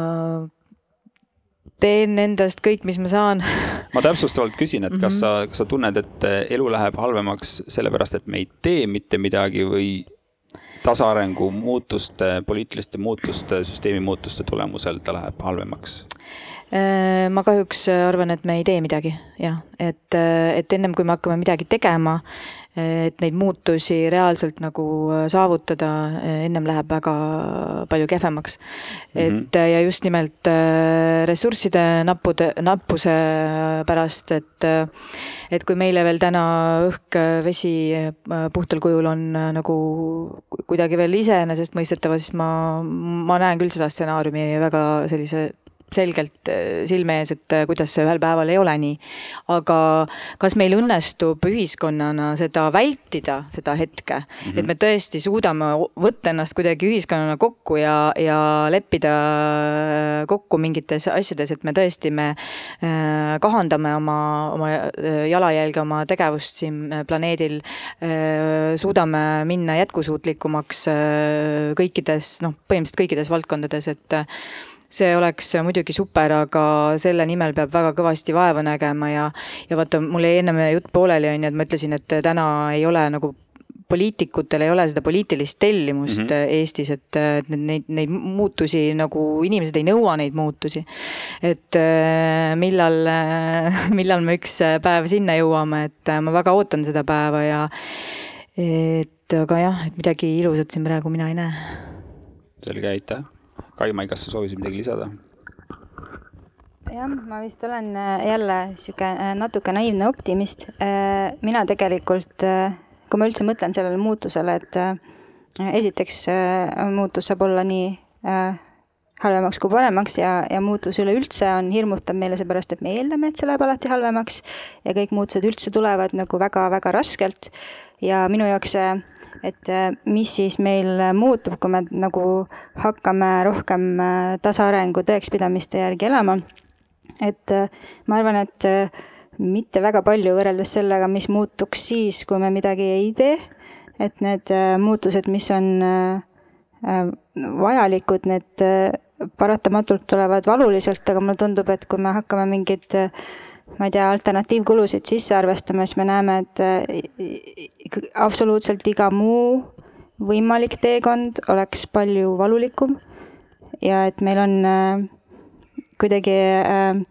teen endast kõik, mis ma saan. ma täpsustavalt küsin, et kas sa, kas sa tunned, et elu läheb halvemaks sellepärast, et me ei tee mitte midagi või tasaarengu muutuste, poliitiliste muutuste, süsteemi muutuste tulemusel ta läheb halvemaks? Äh, ma kahjuks arvan, et me ei tee midagi, jah, et, et ennem kui me hakkame midagi tegema, et neid muutusi reaalselt nagu saavutada, ennem läheb väga palju kehvemaks mm. -hmm. et ja just nimelt äh, ressursside nappude, nappuse pärast, et et kui meile veel täna õhk, vesi puhtal kujul on nagu kuidagi veel iseenesestmõistetav, siis ma, ma näen küll seda stsenaariumi väga sellise selgelt äh, silme ees, et äh, kuidas see ühel päeval ei ole nii. aga kas meil õnnestub ühiskonnana seda vältida, seda hetke mm, -hmm. et me tõesti suudame võtta ennast kuidagi ühiskonnana kokku ja, ja leppida äh, kokku mingites asjades, et me tõesti, me kahandame oma, oma jalajälge, oma tegevust siin planeedil suudame minna jätkusuutlikumaks kõikides, noh, põhimõtteliselt kõikides valdkondades, et see oleks muidugi super, aga selle nimel peab väga kõvasti vaeva nägema ja, ja vaata, mul jäi ennem jutt pooleli, on ju, et ma ütlesin, et täna ei ole nagu poliitikutel ei ole seda poliitilist tellimust mm -hmm. Eestis, et, neid, neid muutusi nagu inimesed ei nõua neid muutusi. et äh, millal, millal me üks päev sinna jõuame, et ma väga ootan seda päeva ja et aga jah, et midagi ilusat siin praegu mina ei näe. selge, aitäh Kaimai, kas sa soovisid midagi lisada? jah, ma vist olen äh, jälle sihuke äh, natuke naiivne optimist. Äh, mina tegelikult, kui ma üldse mõtlen sellele muutusele, et esiteks muutus saab olla nii halvemaks kui paremaks ja, ja muutus üleüldse on hirmutav meile seepärast, et me eeldame, et see läheb alati halvemaks ja kõik muutused üldse tulevad nagu väga-väga raskelt. ja minu jaoks see et äh, mis siis meil muutub, kui me nagu hakkame rohkem äh, tasaarengu tõekspidamiste järgi elama. et äh, ma arvan, et mitte väga palju võrreldes sellega, mis muutuks siis, kui me midagi ei tee. et need muutused, mis on vajalikud, need paratamatult tulevad valuliselt, aga mulle tundub, et kui me hakkame mingeid ma ei tea, alternatiivkulusid sisse arvestama, siis me näeme, et äh, absoluutselt iga muu võimalik teekond oleks palju valulikum. ja et meil on äh, kuidagi äh,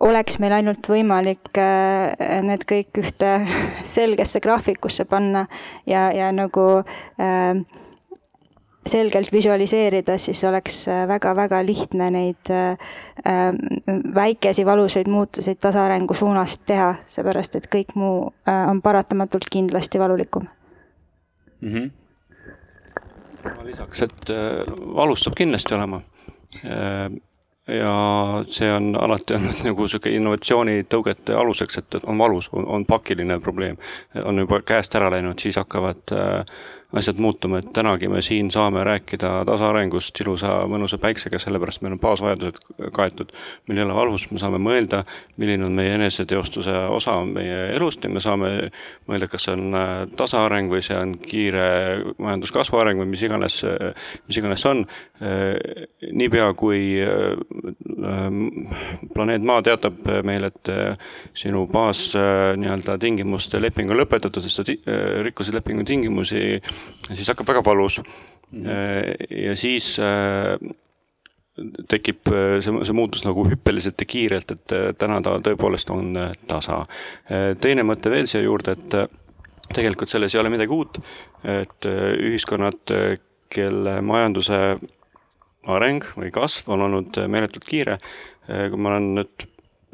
oleks meil ainult võimalik äh, need kõik ühte selgesse graafikusse panna ja, ja nagu äh, selgelt visualiseerida, siis oleks väga-väga äh, lihtne neid äh, äh, väikesi valusaid muutuseid tasaarengu suunas teha, seepärast et kõik muu on paratamatult kindlasti valulikum mm. -hmm. lisaks, et valus saab kindlasti olema ja see on alati olnud nagu sihuke innovatsioonitõugete aluseks, et on valus, on pakiline probleem, on juba käest ära läinud, siis hakkavad äh, asjad muutuma, et tänagi me siin saame rääkida tasaarengust ilusa mõnusa päiksega, sellepärast meil on baasvajadused kaetud. meil ei ole valus, me saame mõelda, milline on meie eneseteostuse osa meie elust ja me saame mõelda, kas see on äh, tasaareng või see on kiire majanduskasvu areng või mis iganes, mis iganes see on. Äh, niipea, kui äh, planeet Maa teatab meile, et sinu baas nii-öelda tingimuste leping on lõpetatud, sest sa rikkusid lepingu tingimusi siis hakkab väga valus. ja siis äh, tekib äh, see, see muutus nagu hüppeliselt ja kiirelt, et äh, täna ta tõepoolest on tasa. teine mõte veel siia juurde, et tegelikult selles ei ole midagi uut, et ühiskonnad, kelle majanduse areng või kasv on olnud meeletult kiire, kui ma olen nüüd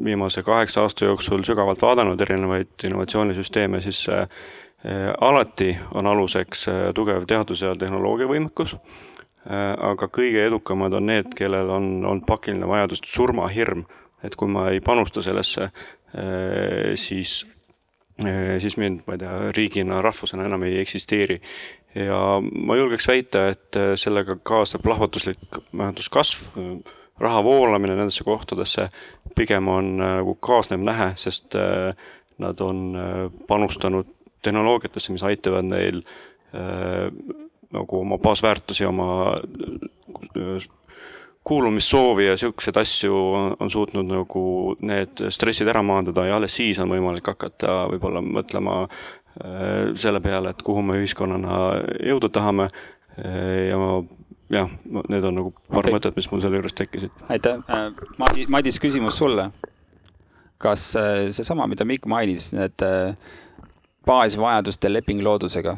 viimase kaheksa aasta jooksul sügavalt vaadanud erinevaid innovatsioonisüsteeme, siis Äh, alati on aluseks äh, tugev teadus- ja tehnoloogiavõimekus, äh, aga kõige edukamad on need, kellel on olnud pakiline vajadus, surmahirm, et kui ma ei panusta sellesse, siis, siis mind, ma ei tea, riigina, rahvusena enam ei eksisteeri. Ja ma julgeks väita, et sellega kaasneb plahvatuslik majanduskasv, raha voolamine nendesse kohtadesse pigem on nagu kaasnev nähe, sest nad on panustanud tehnoloogiatesse, mis aitavad neil nagu oma baasväärtusi, oma kuulumissoovi ja siukseid asju on, suutnud nagu need stressid ära maandada ja alles siis on võimalik hakata võib-olla mõtlema äh, selle peale, et kuhu me ühiskonnana jõuda tahame äh, ja jah, need on nagu paar okay. mõtet, mis mul selle juures tekkisid. aitäh, äh, Madi-, Madis, küsimus sulle. kas seesama, mida Mikk mainis, need baasvajaduste leping loodusega,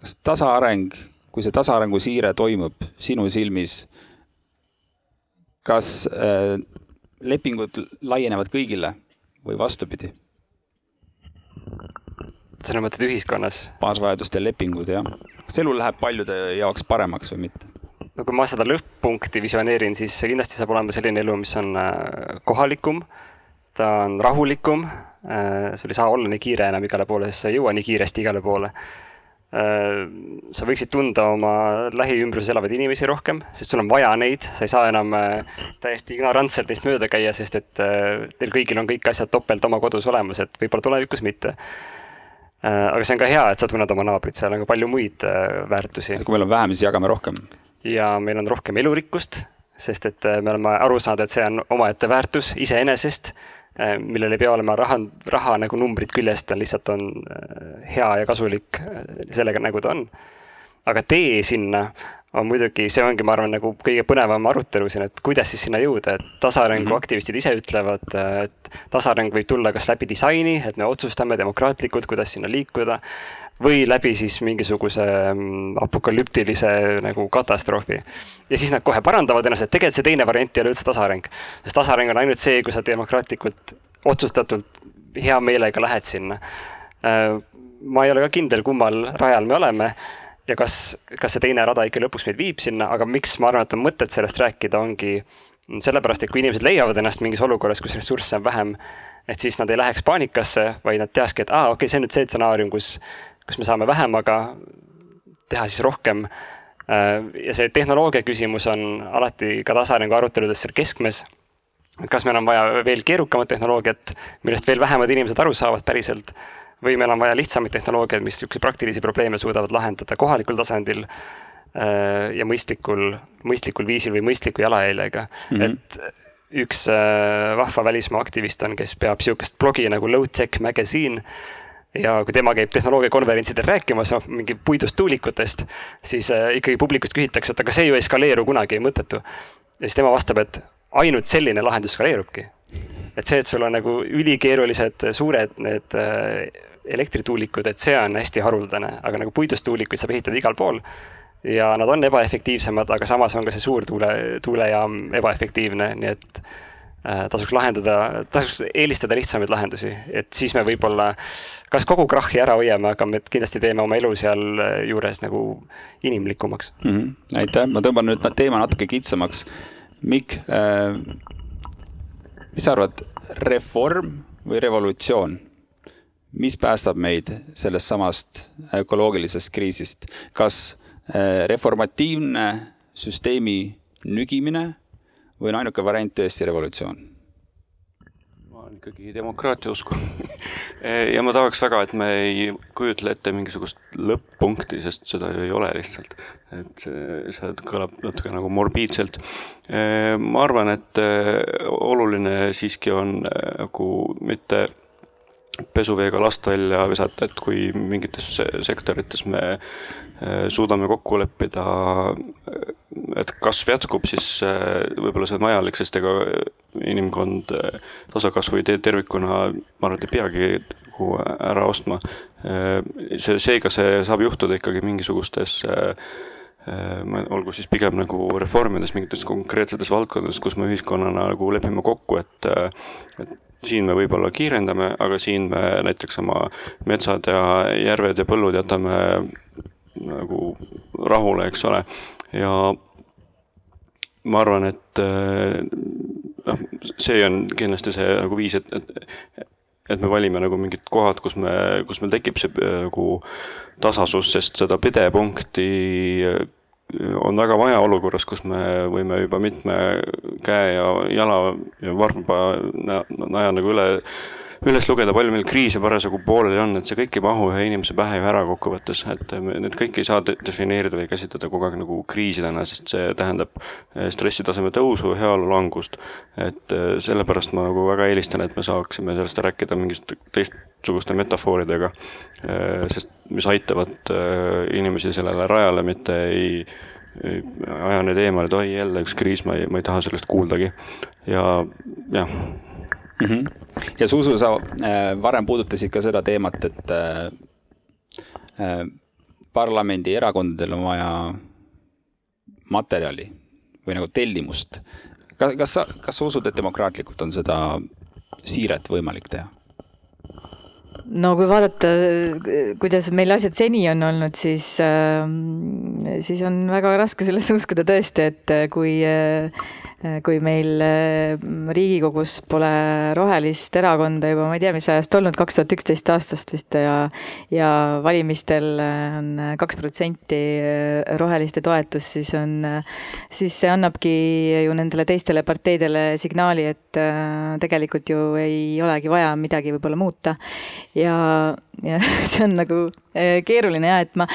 kas tasaareng, kui see tasaarengu siire toimub sinu silmis kas äh, lepingud laienevad kõigile või vastupidi? Sa mõtled ühiskonnas? baasvajaduste lepingud, jah. kas elu läheb paljude jaoks paremaks või mitte? no kui ma seda lõpp-punkti visioneerin, siis kindlasti saab olema selline elu, mis on äh, kohalikum, ta on rahulikum, äh, sul ei saa olla nii kiire enam igale poole, sest sa ei jõua nii kiiresti igale poole Äh, sa võiksid tunda oma lähiümbruses elavaid inimesi rohkem, sest sul on vaja neid, sa ei saa enam täiesti ignorantselt neist mööda käia, sest et teil kõigil on kõik asjad topelt oma kodus olemas, et võib-olla tulevikus mitte. Aga see on ka hea, et sa tunned oma naabrit, seal on ka palju muid väärtusi. kui meil on vähem, siis jagame rohkem. ja meil on rohkem elurikkust, sest et me oleme aru saanud, et see on omaette väärtus iseenesest Äh, millel ei pea olema raha, raha nagu numbrid küljes, ta lihtsalt on äh, hea ja kasulik äh, sellega, nagu ta on. aga tee sinna on muidugi, see ongi, ma arvan, nagu kõige põnevam arutelu siin, et kuidas siis sinna jõuda, et tasaarengu mm -hmm. aktivistid ise ütlevad, et tasaareng võib tulla kas läbi disaini, et me otsustame demokraatlikult, kuidas sinna liikuda või läbi siis mingisuguse mm, apokalüptilise nagu katastroofi. ja siis nad kohe parandavad ennast, et tegelikult see teine variant ei ole üldse tasaareng. sest tasaareng on ainult see, kui sa demokraatlikult otsustatult hea meelega lähed sinna. Äh, ma ei ole ka kindel, kummal rajal me oleme ja kas, kas see teine rada ikka lõpuks meid viib sinna, aga miks ma arvan, et on mõtet sellest rääkida, ongi sellepärast, et kui inimesed leiavad ennast mingis olukorras, kus ressursse on vähem, et siis nad ei läheks paanikasse, vaid nad teakski, et aa ah,, okei okay,, see on nüüd see stsenaarium, kus kus me saame vähemaga teha siis rohkem. Äh, ja see tehnoloogia küsimus on alati ka tasaarengu aruteludes seal keskmes. et kas meil on vaja veel keerukamat tehnoloogiat, millest veel vähemad inimesed aru saavad päriselt või meil on vaja lihtsamaid tehnoloogiaid, mis niisuguseid praktilisi probleeme suudavad lahendada kohalikul tasandil äh, ja mõistlikul, mõistlikul viisil või mõistliku jalajäljega mm. -hmm. et üks äh, vahva välismaa aktivist on, kes peab sihukest blogi nagu Low Tech Magazine ja kui tema käib tehnoloogiakonverentsidel rääkimas noh, mingi puidust tuulikutest, siis äh, ikkagi publikust küsitakse, et aga see ju ei skaleeru kunagi, mõttetu. ja siis tema vastab, et ainult selline lahendus skaleerubki. et see, et sul on nagu ülikeerulised suured need elektrituulikud, et see on hästi haruldane, aga nagu puidust tuulikuid saab ehitada igal pool. ja nad on ebaefektiivsemad, aga samas on ka see suurtuule, tuulejaam ebaefektiivne, nii et Äh, tasuks lahendada, tasuks eelistada lihtsamaid lahendusi, et siis me võib-olla kas kogu krahhi ära hoiame, aga me kindlasti teeme oma elu sealjuures nagu inimlikumaks mm. -hmm. aitäh, ma tõmban nüüd teema natuke kitsamaks. Mikk äh,, mis sa arvad, reform või revolutsioon? Mis päästab meid sellest samast ökoloogilisest kriisist, kas äh, reformatiivne süsteemi nügimine või on ainuke variant tõesti revolutsioon? ma olen ikkagi demokraatia usku ja ma tahaks väga, et me ei kujutle ette mingisugust lõpp-punkti, sest seda ju ei ole lihtsalt. et see, see kõlab natuke nagu morbiidselt. ma arvan, et oluline siiski on nagu mitte pesuveega last välja visata, et kui mingites sektorites me äh, suudame kokku leppida, et kasv jätkub, siis äh, võib-olla see on vajalik, sest ega inimkond äh, tasakasvu ideed tervikuna, ma arvan, et ei peagi nagu ära ostma. see, seega see saab juhtuda ikkagi mingisugustes olgu siis pigem nagu reformides mingites konkreetsetes valdkondades, kus me ühiskonnana nagu lepime kokku, et, et siin me võib-olla kiirendame, aga siin me näiteks oma metsad ja järved ja põllud jätame nagu rahule, eks ole, ja ma arvan, et noh, see on kindlasti see nagu viis, et, et et me valime nagu mingid kohad, kus me, kus meil tekib see nagu tasasus, sest seda pidepunkti on väga vaja olukorras, kus me võime juba mitme käe ja jala ja varba naja nagu üle üles lugeda, palju meil kriise parasjagu pooleli on, et see kõik ei mahu ühe inimese pähe ju ära kokkuvõttes, et need kõik ei saa defineerida või käsitleda kogu aeg nagu kriisidena, sest see tähendab eh, stressitaseme tõusu, heaolu langust. et eh, sellepärast ma nagu väga eelistan, et me saaksime sellest rääkida mingisuguste teistsuguste metafooridega, eh, sest mis aitavad inimesi sellele rajale, mitte ei aja neid eemale, et oi jälle üks kriis, ma ei, ma ei taha sellest kuuldagi. ja jah mm. -hmm. ja Zuzu, sa äh, varem puudutasid ka seda teemat, et äh, äh, parlamendi erakondadel on vaja materjali või nagu tellimust. kas, kas sa, kas sa usud, et demokraatlikult on seda siiret võimalik teha? no kui vaadata, kuidas meil asjad seni on olnud, siis, siis on väga raske sellesse uskuda tõesti, et kui kui meil äh, Riigikogus pole rohelist erakonda juba ma ei tea, mis ajast olnud, kaks tuhat üksteist aastast vist ja ja valimistel äh, on kaks protsenti roheliste toetus, siis on, siis see annabki ju nendele teistele parteidele signaali, et tegelikult ju ei olegi vaja midagi võib-olla muuta. ja, ja see on nagu keeruline ja et ma,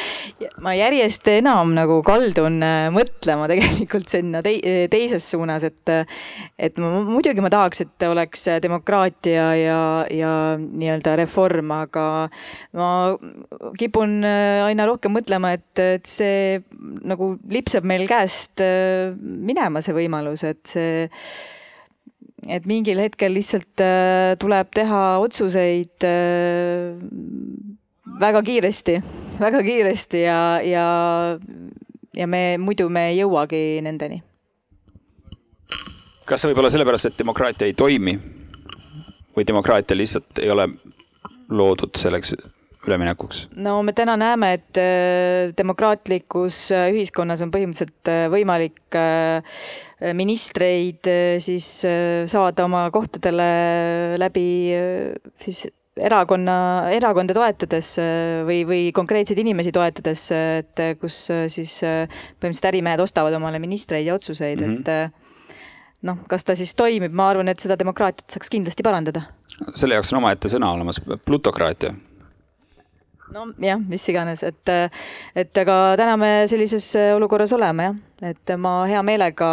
ma järjest enam nagu kaldun mõtlema tegelikult sinna te, teises suunas, suunas, et et ma, muidugi ma tahaks, et oleks demokraatia ja, ja nii-öelda reform, aga ma kipun aina rohkem mõtlema, et, et see nagu lipsab meil käest minema, see võimalus, et see et mingil hetkel lihtsalt tuleb teha otsuseid väga kiiresti, väga kiiresti ja, ja, ja me muidu me ei jõuagi nendeni kas see võib olla sellepärast, et demokraatia ei toimi või demokraatia lihtsalt ei ole loodud selleks üleminekuks? no me täna näeme, et äh, demokraatlikus äh, ühiskonnas on põhimõtteliselt äh, võimalik ministreid siis saada oma kohtadele läbi siis erakonna, erakonda toetades või, või konkreetseid inimesi toetades, et kus siis põhimõtteliselt ärimehed ostavad omale ministreid ja otsuseid mm, -hmm. et noh, kas ta siis toimib, ma arvan, et seda demokraatiat saaks kindlasti parandada. selle jaoks on omaette sõna olemas, plutokraatia. nojah, mis iganes, et, et aga täna me sellises olukorras oleme jah, et ma hea meelega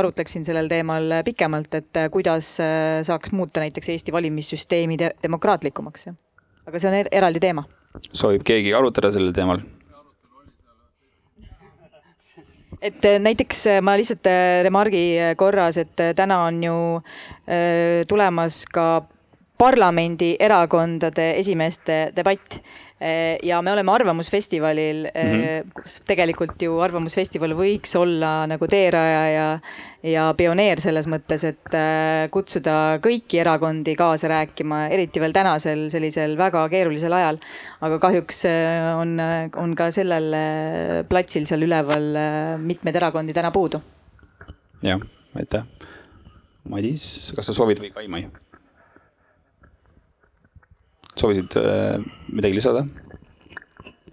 arutleksin sellel teemal pikemalt, et kuidas saaks muuta näiteks Eesti valimissüsteemi de demokraatlikumaks. aga see on er eraldi teema. soovib keegi arutada sellel teemal? Et äh, näiteks äh, ma lihtsalt äh, remargi korras, et täna on ju tulemas ka parlamendierakondade esimeeste debatt ja me oleme Arvamusfestivalil mm, -hmm. kus tegelikult ju Arvamusfestival võiks olla nagu teeraja ja, ja pioneer selles mõttes, et eh, kutsuda kõiki erakondi kaasa rääkima, eriti veel tänasel sellisel väga keerulisel ajal. aga kahjuks on, on ka sellel platsil seal üleval mitmeid erakondi täna puudu. jah, aitäh. Madis, kas sa soovid või Kaimai? Soovisid äh, midagi lisada?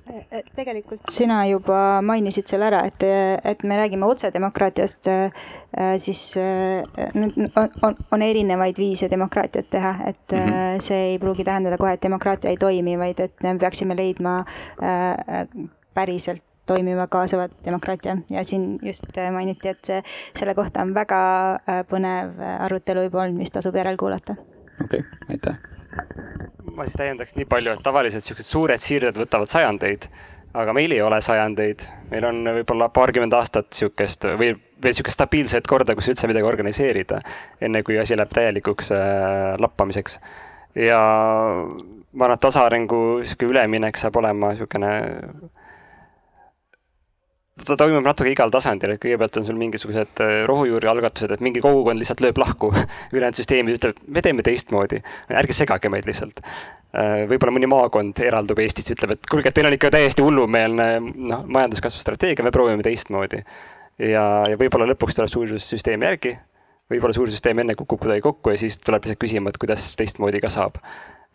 Äh, tegelikult sina juba mainisid selle ära, et, et me räägime otsedemokraatiast, äh, siis on, on erinevaid viise demokraatiat teha, et mm -hmm. see ei pruugi tähendada kohe, et demokraatia ei toimi, vaid et me peaksime leidma päriselt toimiva kaasavat demokraatia ja siin just mainiti, et see, selle kohta on väga põnev arutelu juba olnud, mis tasub järel kuulata. okei okay,, aitäh ma siis täiendaks nii palju, et tavaliselt siuksed suured siirded võtavad sajandeid, aga meil ei ole sajandeid. meil on võib-olla paarkümmend aastat sihukest või veel sihukest stabiilset korda, kus üldse midagi organiseerida, enne kui asi läheb täielikuks äh, lappamiseks. ja ma arvan, et tasaarengu sihuke üleminek saab olema sihukene ta toimub natuke igal tasandil, et kõigepealt on sul mingisugused äh, rohujuuri algatused, et mingi kogukond lihtsalt lööb lahku ülejäänud süsteemi, ütleb, me teeme teistmoodi, ärge segage meid lihtsalt. Äh, võib-olla mõni maakond eraldub Eestist, ütleb, et kuulge, teil on ikka täiesti hullumeelne noh, majanduskasvu strateegia, me proovime teistmoodi. ja, ja võib-olla lõpuks tuleb suur süsteem järgi, võib-olla suur süsteem enne kukub kuidagi kokku ja siis tuleb lihtsalt küsima, et kuidas teistmoodi ka saab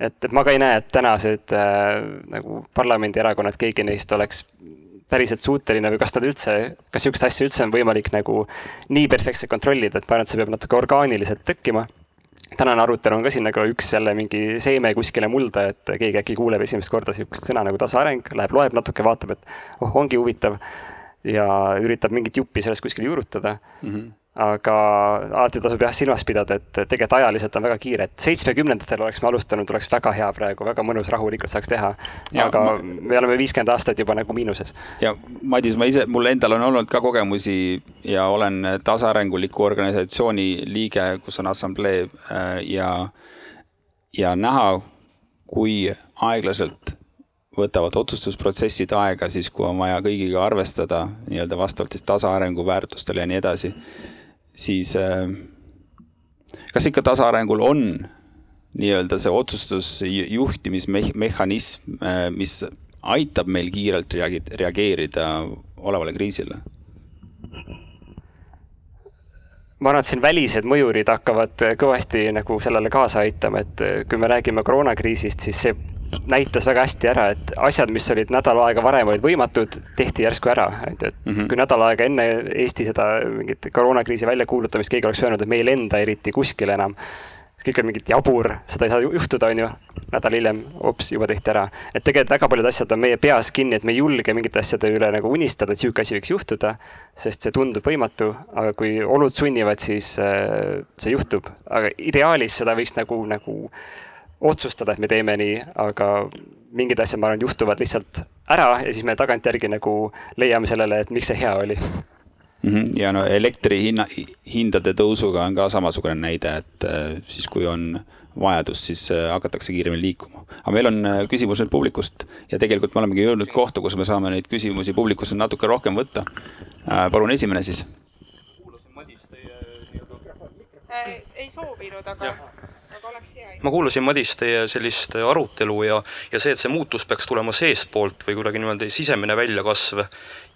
et, et ma ka ei näe, et tänased äh, nagu parlamendierakonnad, keegi neist oleks päriselt suuteline või kas nad üldse, kas sihukest asja üldse on võimalik nagu nii perfektselt kontrollida, et ma arvan, et see peab natuke orgaaniliselt tekkima. tänane arutelu on ka siin nagu üks jälle mingi seeme kuskile mulda, et keegi äkki kuuleb esimest korda sihukest sõna nagu tasaareng, läheb, loeb natuke, vaatab, et oh, ongi huvitav. ja üritab mingit juppi sellest kuskil juurutada mm. -hmm aga alati tasub jah silmas pidada, et tegelikult ajaliselt on väga kiire, et seitsmekümnendatel oleks me alustanud, oleks väga hea praegu, väga mõnus, rahulikult saaks teha. aga ma... me oleme viiskümmend aastat juba nagu miinuses. ja Madis, ma ise, mul endal on olnud ka kogemusi ja olen tasaarenguliku organisatsiooni liige, kus on assamblee äh, ja, ja näha, kui aeglaselt võtavad otsustusprotsessid aega siis, kui on vaja kõigiga arvestada nii-öelda vastavalt siis tasaarengu väärtustele ja nii edasi siis äh, kas ikka tasaarengul on nii-öelda see otsustusjuhtimismehhanism, äh, mis aitab meil kiirelt reageerida olevale kriisile? ma arvan, et siin välised mõjurid hakkavad kõvasti nagu sellele kaasa aitama, et kui me räägime koroonakriisist, siis see näitas väga hästi ära, et asjad, mis olid nädal aega varem olid võimatud, tehti järsku ära, et, et mm -hmm. kui nädal aega enne Eesti seda mingit koroonakriisi väljakuulutamist keegi oleks öelnud, et me ei lenda eriti kuskile enam, siis kõik on mingit jabur, seda ei saa juhtuda, on ju. nädal hiljem, hops, juba tehti ära. et tegelikult väga paljud asjad on meie peas kinni, et me ei julge mingite asjade üle nagu unistada, et sihuke asi võiks juhtuda, sest see tundub võimatu, aga kui olud sunnivad, siis äh, see juhtub, aga ideaalis seda võiks nagu, nagu otsustada, et me teeme nii, aga mingid asjad, ma arvan, juhtuvad lihtsalt ära ja siis me tagantjärgi nagu leiame sellele, et miks see hea oli. -hmm. ja no elektri hinna, hindade tõusuga on ka samasugune näide, et äh, siis, kui on vajadus, siis äh, hakatakse kiiremini liikuma. aga meil on äh, küsimus nüüd publikust ja tegelikult me olemegi jõudnud kohta, kus me saame neid küsimusi publikusse natuke rohkem võtta. palun esimene siis. kuulasin Madis teie nii-öelda. ei soovinud, aga ma kuulasin, Madis, teie sellist arutelu ja, ja see, et see muutus peaks tulema seestpoolt või kuidagi niimoodi sisemine väljakasv.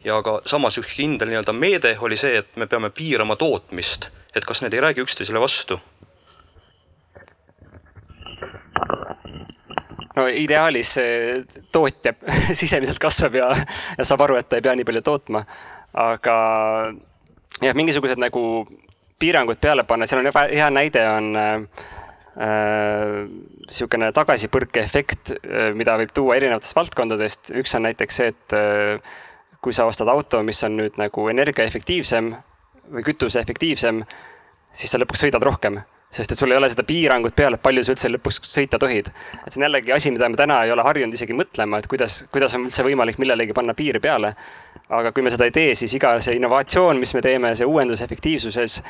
ja ka samas üks kindel nii-öelda meede oli see, et me peame piirama tootmist, et kas need ei räägi üksteisele vastu? no ideaalis tootja sisemiselt kasvab ja, ja saab aru, et ta ei pea nii palju tootma. aga jah, mingisugused nagu piirangud peale panna, seal on hea näide on äh, niisugune tagasipõrkeefekt, äh, mida võib tuua erinevatest valdkondadest. üks on näiteks see, et äh, kui sa ostad auto, mis on nüüd nagu energiaefektiivsem või kütuseefektiivsem, siis sa lõpuks sõidad rohkem sest et sul ei ole seda piirangut peal, et palju sa üldse lõpuks sõita tohid. et see on jällegi asi, mida me täna ei ole harjunud isegi mõtlema, et kuidas, kuidas on üldse võimalik millelegi panna piir peale. aga kui me seda ei tee, siis iga see innovatsioon, mis me teeme, see uuendus efektiivsuses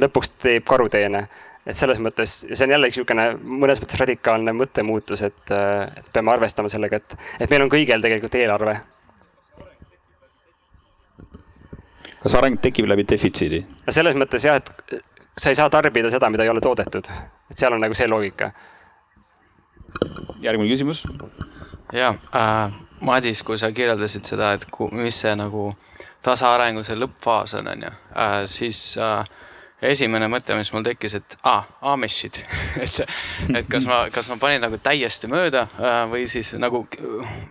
lõpuks teeb karuteene et selles mõttes, see on jällegi niisugune mõnes mõttes radikaalne mõttemuutus, et, et peame arvestama sellega, et, et meil on kõigil tegelikult eelarve. kas areng tekib läbi defitsiidi? no selles mõttes jah, et sa ei saa tarbida seda, mida ei ole toodetud, et seal on nagu see loogika. järgmine küsimus. ja äh,, Madis, kui sa kirjeldasid seda, et ku, mis see nagu tasaarengu see lõppfaas on, on ju äh,, siis äh, esimene mõte, mis mul tekkis, et aa ah,, Amishid et, et kas ma, kas ma panin nagu täiesti mööda äh, või siis nagu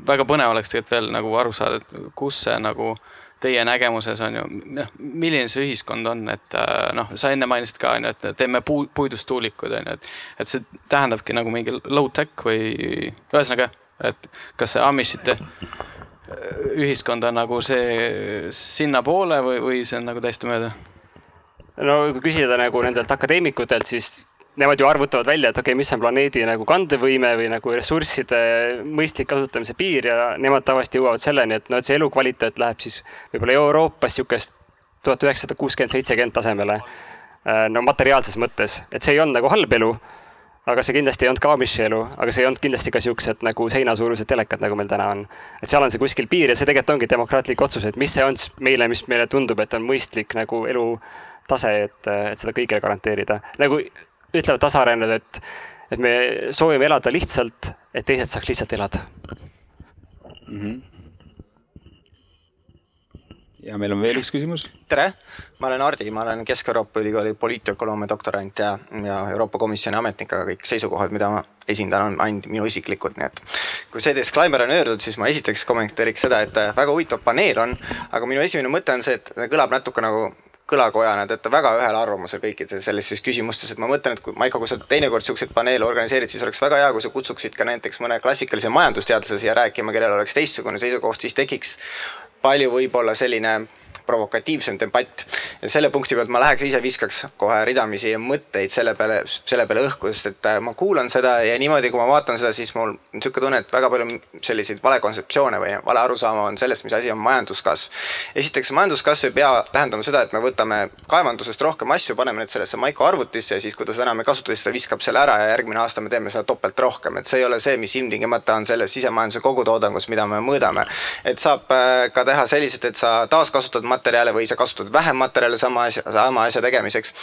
väga põnev oleks tegelikult veel nagu aru saada, et kus see nagu teie nägemuses on ju, noh, milline see ühiskond on, et äh, noh, sa enne mainisid ka on ju, et teeme puu, puidust tuulikud on ju, et, et see tähendabki nagu mingi low-tech või ühesõnaga, et kas see Amishite ühiskond on nagu see sinnapoole või, või see on nagu täiesti mööda? No kui küsida nagu nendelt akadeemikutelt, siis nemad ju arvutavad välja, et okei okay,, mis on planeedi nagu kandevõime või nagu ressursside mõistlik kasutamise piir ja nemad tavaliselt jõuavad selleni, et no et see elukvaliteet läheb siis võib-olla Euroopas sihukest tuhat üheksasada kuuskümmend, seitsekümmend tasemele. Äh, no materiaalses mõttes, et see ei olnud nagu halb elu, aga see kindlasti ei olnud ka Amishi elu, aga see ei olnud kindlasti ka siuksed nagu seinasuurused telekad, nagu meil täna on. et seal on see kuskil piir ja see tegelikult ongi demokraatlik otsus, et mis see on meile, mis meile tundub, et on mõistlik nagu elu tase, et, et seda kõigile garanteerida. nagu ütlevad tasaarendajad, et, et me soovime elada lihtsalt, et teised saaks lihtsalt elada mm. -hmm. ja meil on veel üks küsimus. tere, ma olen Hardi, ma olen Kesk-Euroopa Ülikooli poliitökonoomia doktorant ja, ja Euroopa Komisjoni ametnik, aga kõik seisukohad, mida ma esindan, on ainult minu isiklikud, nii et kui see disclaimer on öeldud, siis ma esiteks kommenteeriks seda, et väga huvitav paneel on, aga minu esimene mõte on see, et kõlab natuke nagu kõlakojana, te olete väga ühel arvamusel kõikides sellistes küsimustes, et ma mõtlen, et kui Maiko, kui sa teinekord siukseid paneele organiseerid, siis oleks väga hea, kui sa kutsuksid ka näiteks mõne klassikalise majandusteadlase siia rääkima, kellel oleks teistsugune seisukoht, siis tekiks palju võib-olla selline provokatiivsem debatt. ja selle punkti pealt ma läheks ise viskaks kohe ridamisi mõtteid selle peale, selle peale õhku, sest et äh, ma kuulan seda ja niimoodi, kui ma vaatan seda, siis mul on niisugune tunne, et väga palju selliseid vale kontseptsioone või vale arusaama on sellest, mis asi on majanduskasv. esiteks, majanduskasv ei pea tähendama seda, et me võtame kaevandusest rohkem asju, paneme need sellesse Maiko arvutisse ja siis, kui ta seda enam ei kasuta, siis ta viskab selle ära ja järgmine aasta me teeme seda topelt rohkem, et see ei ole see, mis ilmtingimata on selles sisemajanduse kogutoodangus, mida me mõõdame. et saab äh, ka teha selliselt, et sa taaskasutad materjale või sa kasutad vähem materjale sama asja, sama asja tegemiseks.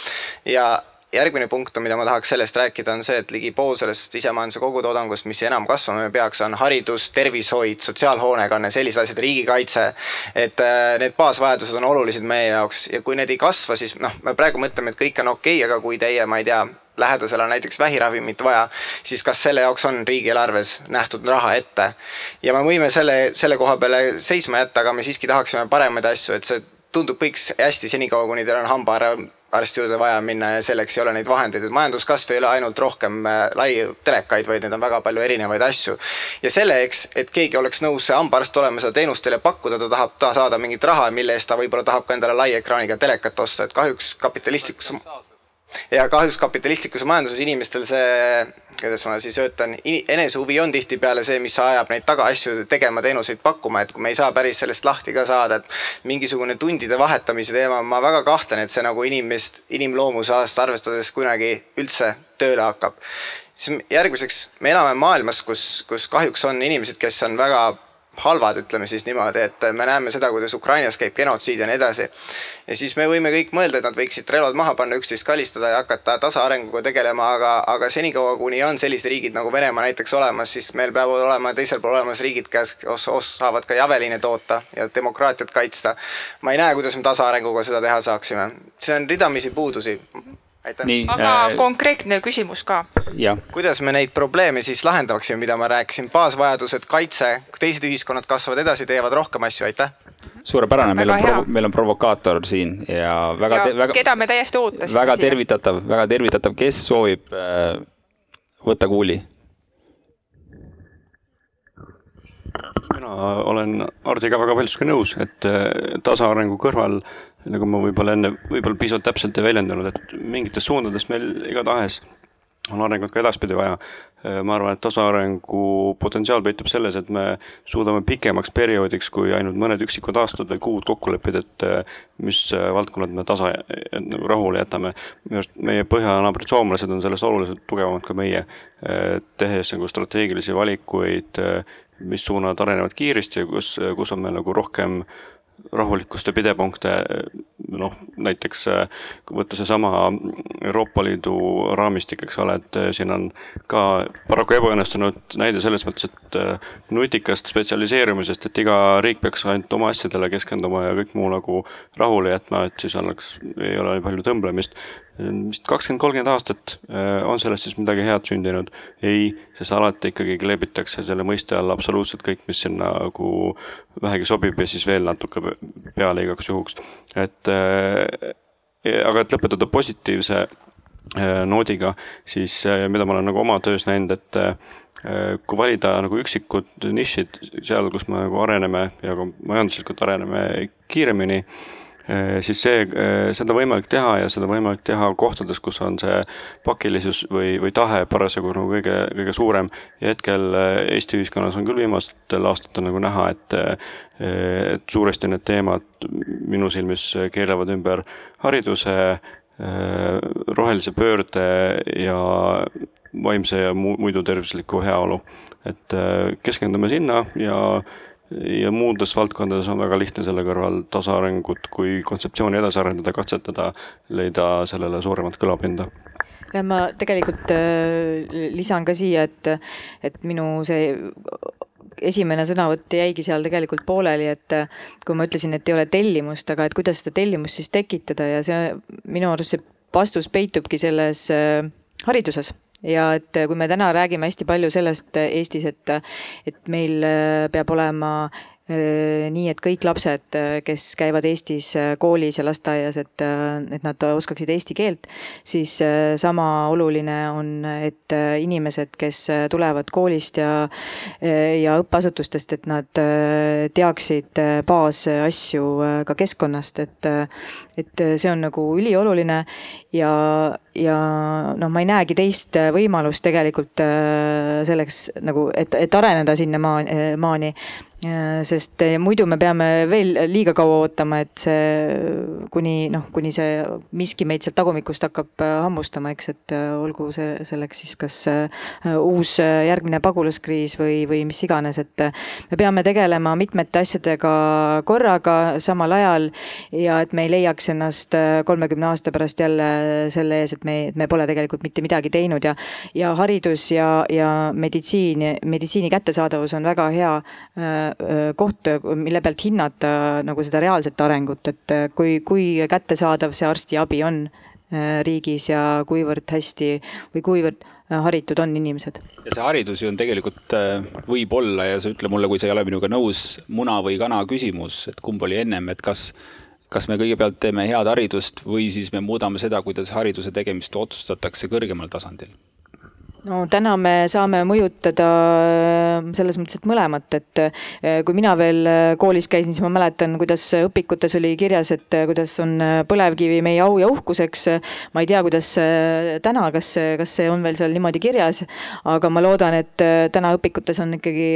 ja järgmine punkt, mida ma tahaks sellest rääkida, on see, et ligi pool sellest sisemajanduse kogutoodangust, mis enam kasvama peaks, on haridus, tervishoid, sotsiaalhoonekanne, sellised asjad, riigikaitse. et äh, need baasvajadused on olulised meie jaoks ja kui need ei kasva, siis noh, me praegu mõtleme, et kõik on okei okay,, aga kui teie, ma ei tea, lähedasel on näiteks vähiravimit vaja, siis kas selle jaoks on riigieelarves nähtud raha ette. ja me võime selle, selle koha peale seisma jätta, aga me siiski tahaksime paremaid asju, et see tundub kõik hästi senikaua, kuni teil on hambaarsti juurde vaja minna ja selleks ei ole neid vahendeid, et majanduskasv ei ole ainult rohkem laiu telekaid, vaid neid on väga palju erinevaid asju. ja selleks, et keegi oleks nõus see hambaarst olema, seda teenust teile pakkuda, ta tahab ta saada mingit raha, mille eest ta võib-olla tahab ka endale laiekraaniga telekat osta, et kahjuks kapitalistlikus ja kahjuks kapitalistlikus majanduses inimestel see, kuidas ma siis ütlen, enesehuvi on tihtipeale see, mis ajab neid taga asju tegema, teenuseid pakkuma, et kui me ei saa päris sellest lahti ka saada, et mingisugune tundide vahetamise teema, ma väga kahtlen, et see nagu inimest, inimloomuse aasta arvestades kunagi üldse tööle hakkab. siis järgmiseks, me elame maailmas, kus, kus kahjuks on inimesed, kes on väga halvad, ütleme siis niimoodi, et me näeme seda, kuidas Ukrainas käib genotsiid ja nii edasi. ja siis me võime kõik mõelda, et nad võiksid relvad maha panna, üksteist kalistada ja hakata tasaarenguga tegelema, aga, aga senikaua, kuni on sellised riigid nagu Venemaa näiteks olemas, siis meil peavad olema teisel pool olemas riigid, kes os osavad ka javeline toota ja demokraatiat kaitsta. ma ei näe, kuidas me tasaarenguga seda teha saaksime, see on ridamisi puudusi aitäh. aga äh, konkreetne küsimus ka. kuidas me neid probleeme siis lahendaksime, mida ma rääkisin, baasvajadused, kaitse, teised ühiskonnad kasvavad edasi, teevad rohkem asju, aitäh. suurepärane, meil on meil on provokaator siin ja väga väga, keda me täiesti ootasime. väga tervitatav, väga tervitatav, kes soovib äh, võtta kuuli? mina olen Hardiga väga paljuski nõus, et äh, tasaarengu kõrval nagu ma võib-olla enne, võib-olla piisavalt täpselt ei väljendanud, et mingites suundades meil igatahes on arengut ka edaspidi vaja. ma arvan, et tasaarengu potentsiaal peitub selles, et me suudame pikemaks perioodiks kui ainult mõned üksikud aastad või kuud kokku leppida, et mis valdkonnad me tasa, nagu rahule jätame. minu arust meie põhjanaabrid soomlased on sellest oluliselt tugevamad kui meie, tehes nagu strateegilisi valikuid, mis suunad arenevad kiiresti ja kus, kus on meil nagu rohkem äh, rahulikkust ja pidepunkte, noh näiteks kui võtta seesama Euroopa Liidu raamistik, eks ole, et siin on ka paraku ebaõnnestunud näide selles mõttes, et nutikast spetsialiseerumisest, et iga riik peaks ainult oma asjadele keskenduma ja kõik muu nagu rahule jätma, et siis oleks, ei ole palju tõmblemist vist kakskümmend, kolmkümmend aastat äh, on sellest siis midagi head sündinud? ei, sest alati ikkagi kleebitakse selle mõiste alla absoluutselt kõik, mis sinna nagu vähegi sobib ja siis veel natuke peale igaks juhuks. et äh, aga et lõpetada positiivse äh, noodiga, siis mida ma olen nagu oma töös näinud, et kui valida nagu üksikud nišid seal, kus me nagu areneme ja ka majanduslikult areneme kiiremini siis see, äh, seda võimalik teha ja seda võimalik teha kohtades, kus on see pakilisus või, või tahe parasjagu nagu kõige, kõige suurem. ja hetkel äh, Eesti ühiskonnas on küll viimastel aastatel nagu näha, et, et suuresti need teemad minu silmis keerlevad ümber hariduse, rohelise pöörde ja vaimse ja muidu tervisliku heaolu. et keskendume sinna ja ja muudes valdkondades on väga lihtne selle kõrval tasaarengut kui kontseptsiooni edasi arendada, katsetada, leida sellele suuremat kõlapinda. ja ma tegelikult äh, lisan ka siia, et, et minu see esimene sõnavõtt jäigi seal tegelikult pooleli, et kui ma ütlesin, et ei ole tellimust, aga et kuidas seda tellimust siis tekitada ja see minu arust see vastus peitubki selles äh, hariduses ja et kui me täna räägime hästi palju sellest Eestis, et, et meil peab olema nii et kõik lapsed, kes käivad Eestis koolis ja lasteaias, et, et nad oskaksid eesti keelt, siis sama oluline on, et inimesed, kes tulevad koolist ja, ja õppeasutustest, et nad teaksid baasasju ka keskkonnast, et, et see on nagu ülioluline ja, ja noh, ma ei näegi teist võimalust tegelikult selleks nagu, et, et areneda sinnamaani, maani, sest muidu me peame veel liiga kaua ootama, et see kuni noh, kuni see miski meid sealt tagumikust hakkab hammustama, eks, et olgu see selleks siis kas uus järgmine pagulaskriis või, või mis iganes, et me peame tegelema mitmete asjadega korraga, samal ajal ja et me ei leiaks ennast kolmekümne aasta pärast jälle selle ees, et me, me pole tegelikult mitte midagi teinud ja ja haridus ja, ja meditsiin, meditsiini kättesaadavus on väga hea koht, mille pealt hinnata nagu seda reaalset arengut, et kui, kui kättesaadav see arstiabi on riigis ja kuivõrd hästi või kuivõrd haritud on inimesed. ja see haridus ju on tegelikult, võib olla ja sa ütle mulle, kui sa ei ole minuga nõus, muna või kana küsimus, et kumb oli ennem, et kas kas me kõigepealt teeme head haridust või siis me muudame seda, kuidas hariduse tegemist otsustatakse kõrgemal tasandil no täna me saame mõjutada äh, selles mõttes, et mõlemat, et äh, kui mina veel äh, koolis käisin, siis ma mäletan, kuidas õpikutes oli kirjas, et kuidas on põlevkivi meie au ja uhkuseks. ma ei tea, kuidas täna, kas, kas see on veel seal niimoodi kirjas, aga ma loodan, et täna õpikutes on ikkagi,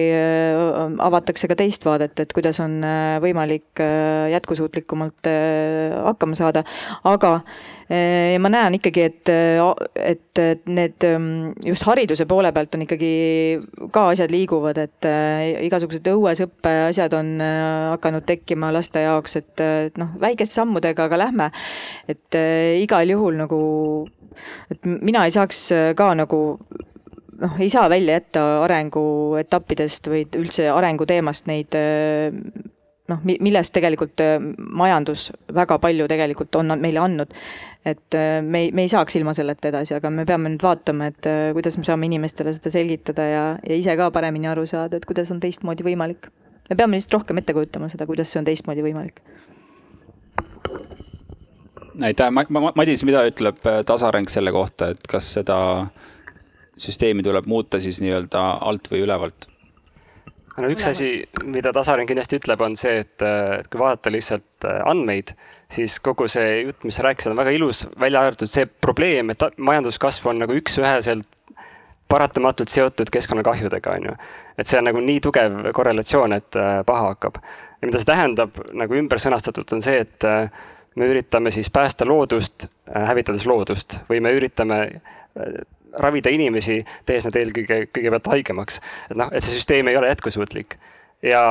avatakse ka teist vaadet, et kuidas on võimalik jätkusuutlikumalt hakkama saada, aga ja ma näen ikkagi, et, et need just hariduse poole pealt on ikkagi ka asjad liiguvad, et igasugused õuesõppe asjad on hakanud tekkima laste jaoks, et, et noh, väikeste sammudega, aga lähme. et igal juhul nagu, et mina ei saaks ka nagu noh, ei saa välja jätta arenguetappidest või üldse arenguteemast neid noh, millest tegelikult majandus väga palju tegelikult on meile andnud et me ei, me ei saaks ilma selleta edasi, aga me peame nüüd vaatama, et kuidas me saame inimestele seda selgitada ja, ja ise ka paremini aru saada, et kuidas on teistmoodi võimalik. me peame lihtsalt rohkem ette kujutama seda, kuidas see on teistmoodi võimalik. aitäh, Madis, mida ütleb tasareng selle kohta, et kas seda süsteemi tuleb muuta siis nii-öelda alt või ülevalt? No üks asi, mida Tasareng kindlasti ütleb, on see, et, et kui vaadata lihtsalt andmeid, siis kogu see jutt, mis sa rääkisid, on väga ilus, välja arvatud see probleem, et majanduskasv on nagu üks-üheselt paratamatult seotud keskkonnakahjudega, on ju. et see on nagu nii tugev korrelatsioon, et äh, paha hakkab. ja mida see tähendab nagu ümber sõnastatult, on see, et äh, me üritame siis päästa loodust, äh, hävitades loodust või me üritame ravida inimesi, tehes nad eelkõige, kõigepealt haigemaks. et noh, et see süsteem ei ole jätkusuutlik ja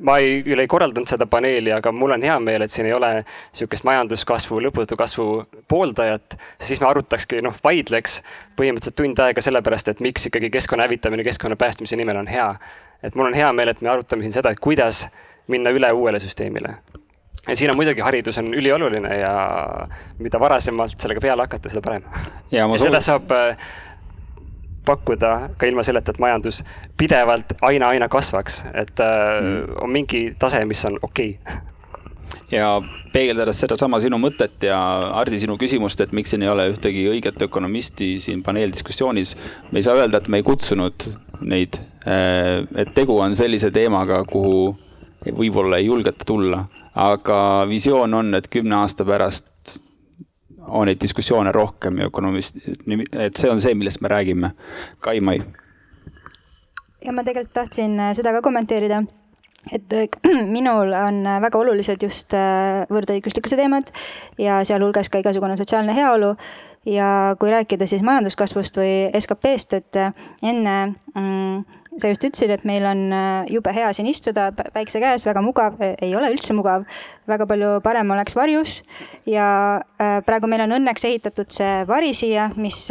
ma ei, küll ei korraldanud seda paneeli, aga mul on hea meel, et siin ei ole niisugust majanduskasvu, lõputu kasvu pooldajat, siis me arutakski, noh, vaidleks põhimõtteliselt tund aega sellepärast, et miks ikkagi keskkonna hävitamine keskkonna päästmise nimel on hea. et mul on hea meel, et me arutame siin seda, et kuidas minna üle uuele süsteemile. Ja siin on muidugi haridus on ülioluline ja mida varasemalt sellega peale hakata, seda parem. ja, ja seda saab pakkuda ka ilma selleta, et majandus pidevalt aina-aina kasvaks, et äh, mm. on mingi tase, mis on okei okay ja peegeldades sedasama sinu mõtet ja Hardi, sinu küsimust, et miks siin ei ole ühtegi õiget ökonomisti siin paneeldiskussioonis, me ei saa öelda, et me ei kutsunud neid. Äh, et tegu on sellise teemaga, kuhu võib-olla ei julgeta tulla, aga visioon on, et kümne aasta pärast on neid diskussioone rohkem ja ökonomist, et see on see, millest me räägime. Kai Mai. ja ma tegelikult tahtsin äh, seda ka kommenteerida et äh, minul on äh, väga olulised just võrdõiguslikkuse teemad ja sealhulgas ka igasugune sotsiaalne heaolu. ja kui rääkida siis majanduskasvust või SKP-st, et enne sa just ütlesid, et meil on jube hea siin istuda päikse käes, väga mugav, ei ole üldse mugav. väga palju parem oleks varjus ja praegu meil on õnneks ehitatud see vari siia, mis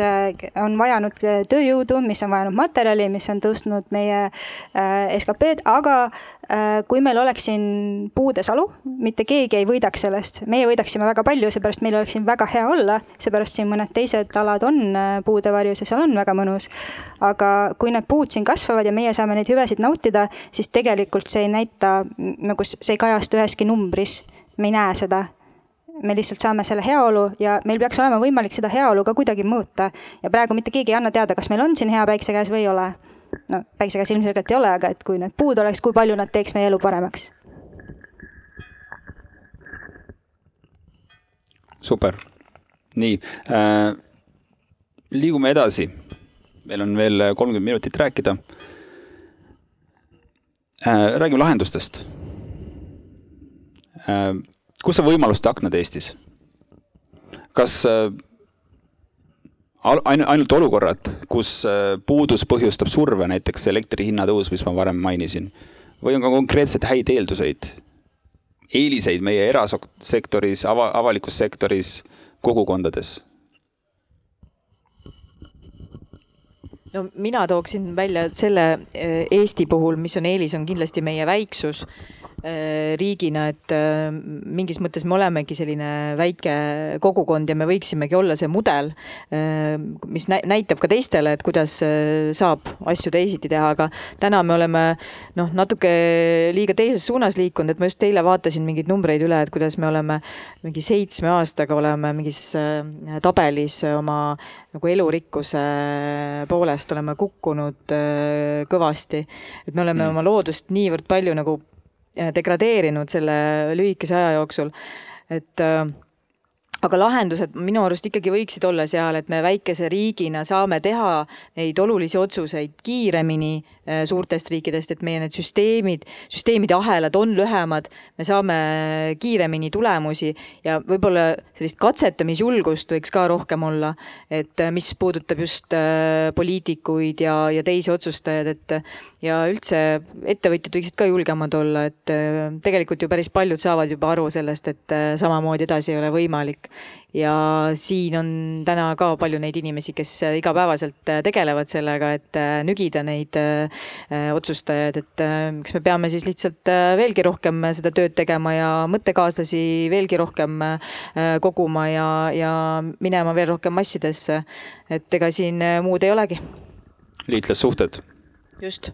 on vajanud tööjõudu, mis on vajanud materjali, mis on tõstnud meie SKP-d, aga kui meil oleks siin puudesalu, mitte keegi ei võidaks sellest, meie võidaksime väga palju, seepärast meil oleks siin väga hea olla, seepärast siin mõned teised alad on puudevarjus ja seal on väga mõnus. aga kui need puud siin kasvavad ja meie saame neid hüvesid nautida, siis tegelikult see ei näita, nagu see ei kajastu üheski numbris. me ei näe seda. me lihtsalt saame selle heaolu ja meil peaks olema võimalik seda heaolu ka kuidagi mõõta. ja praegu mitte keegi ei anna teada, kas meil on siin hea päikse käes või ei ole. no päikse käes ilmselgelt ei ole, aga et kui need puud oleks, kui palju nad teeks meie elu paremaks super, nii äh,. liigume edasi meil on veel kolmkümmend minutit rääkida äh,. räägime lahendustest äh,. kus on võimaluste aknad Eestis? kas äh, ainult olukorrad, kus äh, puudus põhjustab surve, näiteks elektri hinna tõus, mis ma varem mainisin, või on ka konkreetselt häid eelduseid, eeliseid meie erasektoris, ava, avalikus sektoris, kogukondades no mina tooksin välja selle eh, Eesti puhul, mis on eelis, on kindlasti meie väiksus riigina, et eh, mingis mõttes me olemegi selline väike kogukond ja me võiksimegi olla see mudel, mis näitab ka teistele, et kuidas saab asju teisiti teha, aga täna me oleme noh, natuke liiga teises suunas liikunud, et ma just eile vaatasin mingeid numbreid üle, et kuidas me oleme mingi seitsme aastaga oleme mingis tabelis oma nagu elurikkuse poolest oleme kukkunud äh, kõvasti. et me oleme mm. oma loodust niivõrd palju nagu äh, degradeerinud selle lühikese aja jooksul, et äh, aga lahendused minu arust ikkagi võiksid olla seal, et me väikese riigina saame teha neid olulisi otsuseid kiiremini äh, suurtest riikidest, et meie need süsteemid, süsteemide ahelad on lühemad, me saame kiiremini tulemusi ja võib-olla sellist katsetamisjulgust võiks ka rohkem olla, et äh, mis puudutab just äh, poliitikuid ja, ja teisi otsustajaid, et ja üldse ettevõtjad võiksid ka julgemad olla, et tegelikult ju päris paljud saavad juba aru sellest, et samamoodi edasi ei ole võimalik ja siin on täna ka palju neid inimesi, kes igapäevaselt äh, tegelevad sellega, et äh, nügida neid äh, otsustajaid, et kas me peame siis lihtsalt veelgi rohkem seda tööd tegema ja mõttekaaslasi veelgi rohkem koguma ja, ja minema veel rohkem massidesse. et ega siin muud ei olegi. liitlassuhted. just.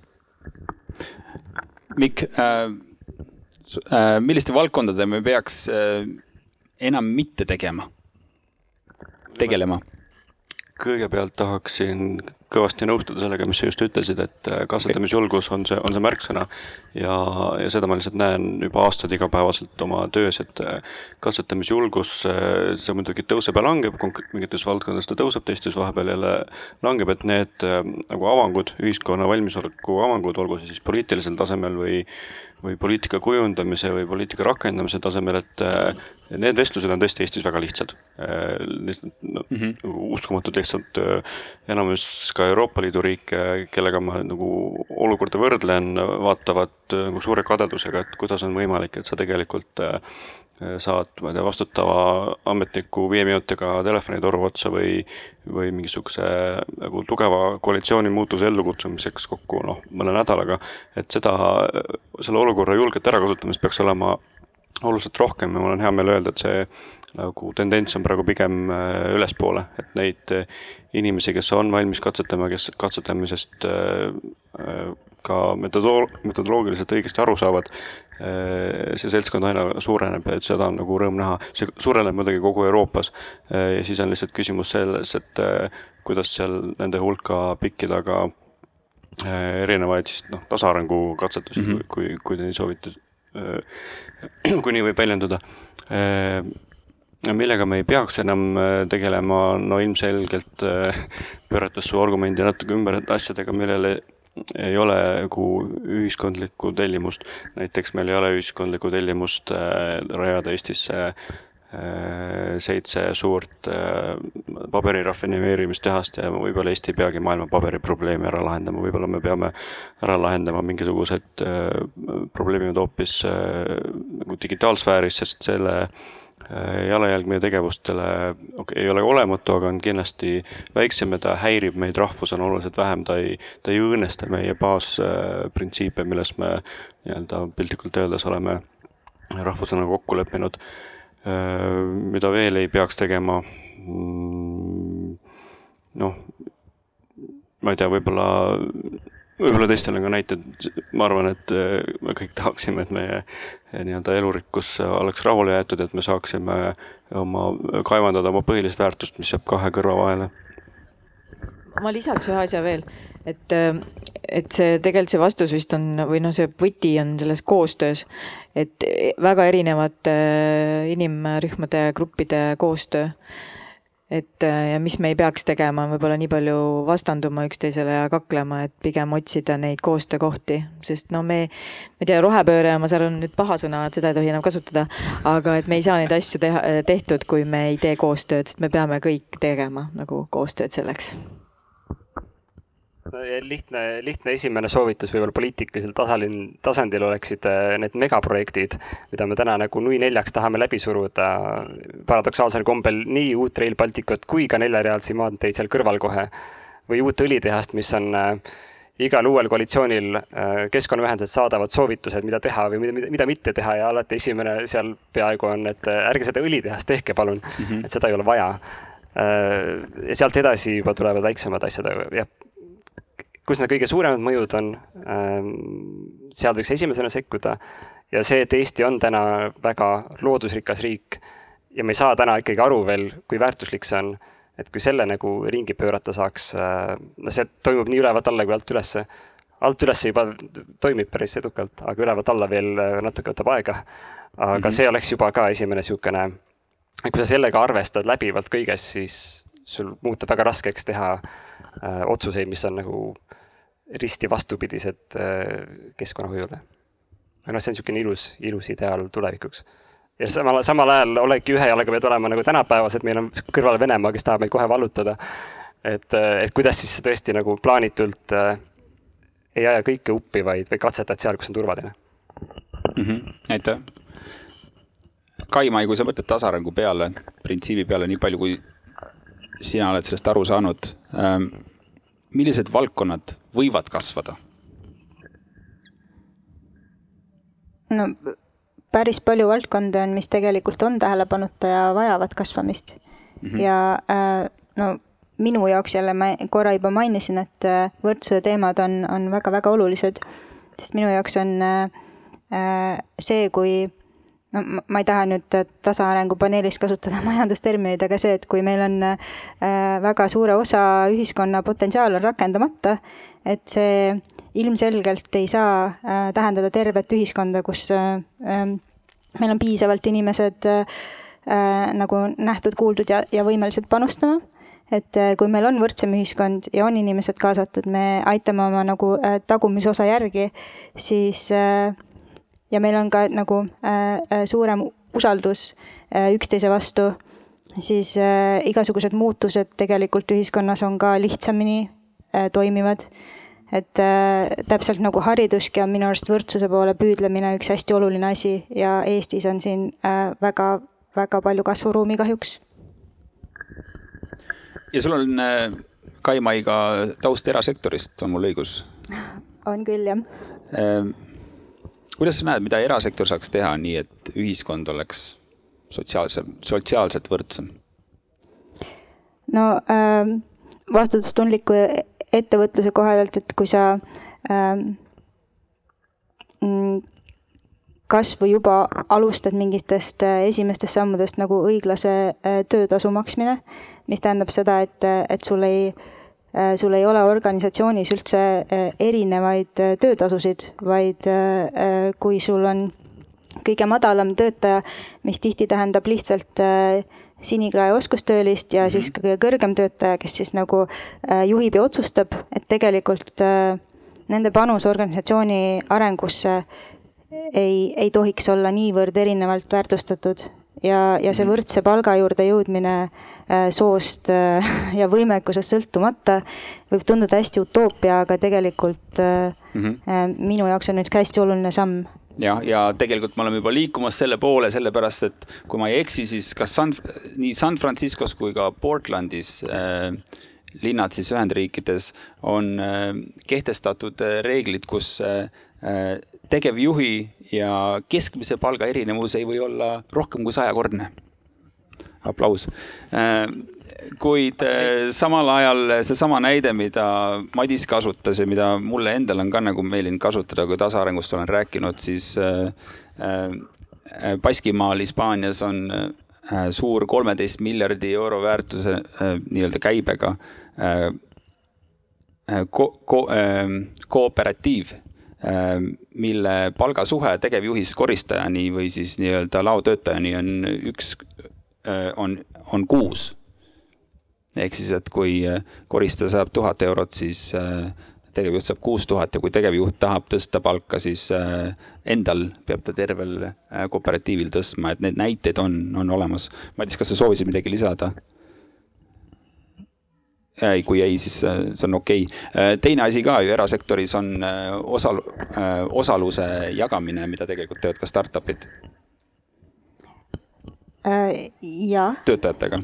Mikk äh,, äh, milliste valdkondade me peaks äh, enam mitte tegema, tegelema? kõigepealt tahaksin kõvasti nõustuda sellega, mis sa just ütlesid, et äh, kasvatamisjulgus on see, on see märksõna. ja, ja seda ma lihtsalt näen juba aastaid igapäevaselt oma töös, et äh, kasvatamisjulgus, äh, see muidugi tõuseb ja langeb, mingites valdkondades ta tõuseb, teistes vahepeal jälle langeb, et need nagu avangud, ühiskonna valmisoleku avangud, olgu see siis poliitilisel tasemel või või poliitika kujundamise või poliitika rakendamise tasemel, et äh, need vestlused on tõesti Eestis väga lihtsad. Äh, lihtsalt no, mm -hmm. uskumatult lihtsalt äh, enamus ka Euroopa Liidu riike, kellega ma nagu olukorda võrdlen, vaatavad nagu suure kadedusega, et kuidas on võimalik, et sa tegelikult saad, ma ei tea, vastutava ametniku viie minutiga telefonitoru otsa või, või mingisuguse nagu tugeva koalitsiooni muutuse ellukutsumiseks kokku noh, mõne nädalaga. et seda, selle olukorra julget ärakasutamist peaks olema oluliselt rohkem ja mul on hea meel öelda, et see nagu tendents on praegu pigem äh, ülespoole, et neid äh, inimesi, kes on valmis katsetama, kes katsetamisest äh, ka metodolo-, metodoloogiliselt õigesti aru saavad, see seltskond aina suureneb ja et seda on nagu rõõm näha. see suureneb muidugi kogu Euroopas ja siis on lihtsalt küsimus selles, et kuidas seal nende hulka pikkida ka erinevaid siis noh, tasaarengu katsetusi mm, -hmm. kui, kui te nii soovite, kui nii võib väljenduda millega me ei peaks enam tegelema, no ilmselgelt pöörates su argumendi natuke ümber asjadega, millele ei ole nagu ühiskondlikku tellimust. näiteks meil ei ole ühiskondlikku tellimust äh, rajada Eestisse äh, seitse suurt paberi rafineerimistehast ja võib-olla Eesti ei peagi maailma paberiprobleemi ära lahendama, võib-olla me peame ära lahendama mingisugused probleemid hoopis nagu digitaalsfääris, sest selle jalajälg meie tegevustele okay, ei ole olematu, aga on kindlasti väiksem ja ta häirib meid rahvusena oluliselt vähem, ta ei, ta ei õõnesta meie baasprintsiipe, milles me nii-öelda piltlikult öeldes oleme rahvusena kokku leppinud Äh, mida veel ei peaks tegema. Mm, noh, ma ei tea, võib-olla, võib-olla teistel on ka näited, ma arvan, et äh, me kõik tahaksime, et meie äh, nii-öelda elurikkus oleks rahule jäetud, et me saaksime oma, kaevandada oma põhilist väärtust, mis jääb kahe kõrva vahele ma lisaks ühe asja veel, et, et see tegelikult see vastus vist on või noh, see võti on selles koostöös, et väga erinevate inimrühmade, gruppide koostöö. Et ja mis me ei peaks tegema, võib-olla nii palju vastanduma üksteisele ja kaklema, et pigem otsida neid koostöökohti, sest no me, ma ei tea, rohepööre, ma saan aru, nüüd paha sõna, et seda ei tohi enam kasutada, aga et me ei saa neid asju teha, tehtud, kui me ei tee koostööd, sest me peame kõik tegema nagu koostööd selleks lihtne, lihtne esimene soovitus võib-olla poliitilisel tasandil, tasandil oleksid äh, need megaprojektid, mida me täna nagu nui neljaks tahame läbi suruda. paradoksaalsel kombel nii uut Rail Balticut kui ka neljarealisi maanteid seal kõrval kohe. või uut õlitehast, mis on äh, igal uuel koalitsioonil äh, keskkonnaühendused saadavad soovitused, mida teha või mida, mida mitte teha ja alati esimene seal peaaegu on, et ärge seda õlitehast tehke, palun mm, -hmm. et seda ei ole vaja. ja sealt edasi juba tulevad väiksemad asjad, jah kus need kõige suuremad mõjud on, ähm, seal võiks esimesena sekkuda. ja see, et Eesti on täna väga loodusrikas riik ja me ei saa täna ikkagi aru veel, kui väärtuslik see on. et kui selle nagu ringi pöörata saaks, äh, no see toimub nii ülevalt alla kui alt ülesse. alt üles juba toimib päris edukalt, aga ülevalt alla veel äh, natuke võtab aega. aga mm -hmm. see oleks juba ka esimene niisugune, kui sa sellega arvestad läbivalt kõiges, siis sul muutub väga raskeks teha äh, otsuseid, mis on nagu risti vastupidised äh, keskkonnahoiule. noh, see on niisugune ilus, ilus ideaal tulevikuks. ja samal, samal ajal oledki ühe jalaga pead olema nagu tänapäevased, meil on kõrval Venemaa, kes tahab meid kohe vallutada. et, äh, et kuidas siis tõesti nagu plaanitult äh, ei aja kõike uppi, vaid, vaid katsetad seal, kus on turvaline mm. -hmm. aitäh. Kaimai, kui sa mõtled tasaarängu peale, printsiibi peale, nii palju kui sina oled sellest aru saanud ähm,, millised valdkonnad võivad kasvada? no päris palju valdkondi on, mis tegelikult on tähelepanuta ja vajavad kasvamist mm. -hmm. ja äh, no minu jaoks jälle ma korra juba mainisin, et äh, võrdsuse teemad on, on väga-väga olulised, sest minu jaoks on äh, see, kui no ma ei taha nüüd tasaarengu paneelis kasutada majandustermineid, aga see, et kui meil on äh, väga suure osa ühiskonna potentsiaal on rakendamata, et see ilmselgelt ei saa äh, tähendada tervet ühiskonda, kus äh, ähm, meil on piisavalt inimesed nagu nähtud-kuuldud ja, ja võimelised panustama. Et kui meil on võrdsem ühiskond ja on inimesed kaasatud, me aitame oma nagu tagumisosa järgi, siis äh, ja meil on ka nagu äh, äh, suurem usaldus äh, üksteise vastu, siis äh, igasugused muutused tegelikult ühiskonnas on ka lihtsamini äh, toimivad. et äh, täpselt nagu hariduski on minu arust võrdsuse poole püüdlemine üks hästi oluline asi ja Eestis on siin äh, väga, väga palju kasvuruumi kahjuks. ja sul on äh, Kaimai ka taust erasektorist, on mul õigus? on küll, jah äh, kuidas sa näed, mida erasektor saaks teha nii, et ühiskond oleks sotsiaalse, sotsiaalselt võrdsem? no äh, vastutustundliku ettevõtluse kohaselt, et kui sa äh, kas või juba alustad mingitest äh, esimestest sammudest nagu õiglase äh, töötasu maksmine, mis tähendab seda, et, et sul ei äh, Äh, sul ei ole organisatsioonis üldse äh, erinevaid äh, töötasusid, vaid kui sul on kõige madalam töötaja, mis tihti tähendab lihtsalt sinikrae oskustöölist ja siis ka kõige kõrgem töötaja, kes siis nagu juhib ja otsustab, et tegelikult nende panus organisatsiooni arengusse ei, ei tohiks olla niivõrd erinevalt väärtustatud ja, ja see võrdse palga juurde jõudmine äh, soost äh, ja võimekusest sõltumata võib tunduda hästi utoopia, aga tegelikult mm -hmm. minu jaoks on üks hästi oluline samm jah, ja tegelikult me oleme juba liikumas selle poole, sellepärast et kui ma ei eksi, siis kas San, nii San Franciscos kui ka Portlandis äh, linnad siis Ühendriikides on kehtestatud reeglid, kus tegevjuhi ja keskmise palga erinevus ei või olla rohkem kui sajakordne. aplaus äh, kuid äh, samal ajal seesama näide, mida Madis kasutas ja mida mulle endal on ka nagu meeldinud kasutada, kui tasaarengust olen rääkinud, siis äh, Baskimaal Hispaanias on suur kolmeteist miljardi euro väärtuse nii-öelda käibega ko-, ko-, kooperatiiv, mille palgasuhe tegevjuhist koristajani või siis nii-öelda laotöötajani on üks, on, on kuus ehk siis, et kui äh, koristaja saab tuhat eurot, siis äh, tegevjuht saab kuus tuhat ja kui tegevjuht tahab tõsta palka, siis äh, endal peab ta tervel kooperatiivil tõstma, et neid näiteid on, on olemas. Madis, kas sa soovisid midagi lisada? Kui ei, siis see on okei okay.. teine asi ka ju erasektoris on osal-, osaluse jagamine, mida tegelikult teevad ka startup'id. jah. töötajatega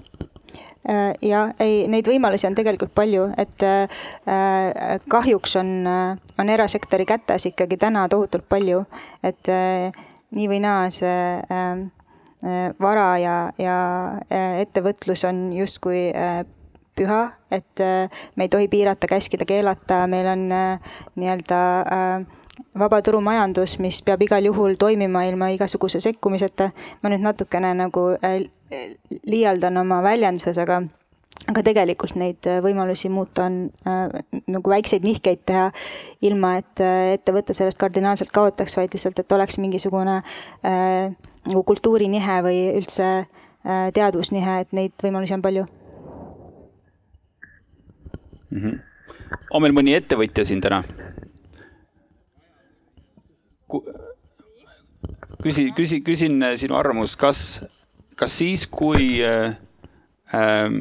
Äh, ja ei, neid võimalusi on tegelikult palju, et äh, kahjuks on, äh, on erasektori kätes ikkagi täna tohutult palju, et nii või naa see vara ja, ja ettevõtlus on justkui püha, et me ei tohi piirata, käskida, keelata, meil on nii-öelda vabaturumajandus, mis peab igal juhul toimima ilma igasuguse sekkumiseta. ma nüüd natukene nagu liialdan oma väljenduses, aga aga tegelikult neid äh, võimalusi muuta on äh, nagu väikseid nihkeid teha, ilma et äh, ettevõte sellest kardinaalselt kaotaks, vaid lihtsalt, et oleks mingisugune äh, nagu kultuurinihe või üldse äh, teadvusnihe, et neid võimalusi on palju mm. -hmm. on meil mõni ettevõtja siin täna? küsi, küsi, küsin sinu arvamust, kas kas siis, kui äh, äh,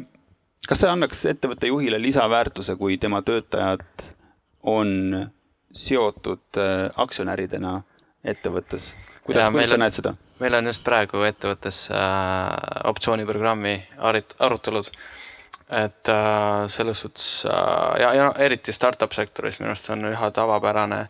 kas see annaks ettevõtte juhile lisaväärtuse, kui tema töötajad on seotud äh, aktsionäridena ettevõttes? kuidas, kuidas sa näed seda? meil on just praegu ettevõttes äh, optsiooniprogrammi arutelud. Et äh, selles suhtes äh, ja, ja eriti startup sektoris minu arust on üha tavapärane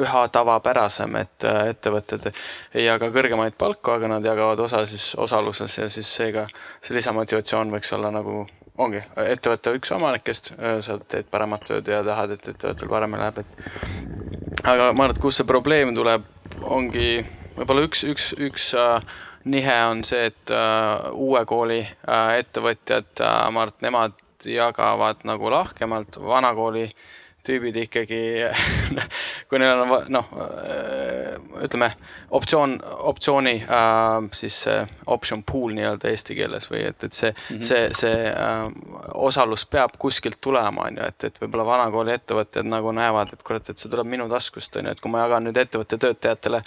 üha tavapärasem, et äh, ettevõtted ei jaga kõrgemaid palku, aga nad jagavad osa siis osaluses ja siis seega see lisamotivatsioon võiks olla nagu ongi ettevõtte üks omanikest, äh, sa teed paremat tööd ja tahad, et ettevõttel paremini läheb, et. aga ma arvan, et kust see probleem tuleb, ongi võib-olla üks, üks, üks äh, nihe on see, et uh, uue kooli uh, ettevõtjad uh,, ma arvan, et nemad jagavad nagu lahkemalt, vana kooli uh, tüübid ikkagi kui neil on noh, ütleme optsioon, optsiooni äh, siis option pool nii-öelda eesti keeles või et, et see mm, -hmm. see, see äh, osalus peab kuskilt tulema, on ju, et, et võib-olla vanakooli ettevõtjad nagu näevad, et kurat, et see tuleb minu taskust, on ju, et kui ma jagan nüüd ettevõtte töötajatele,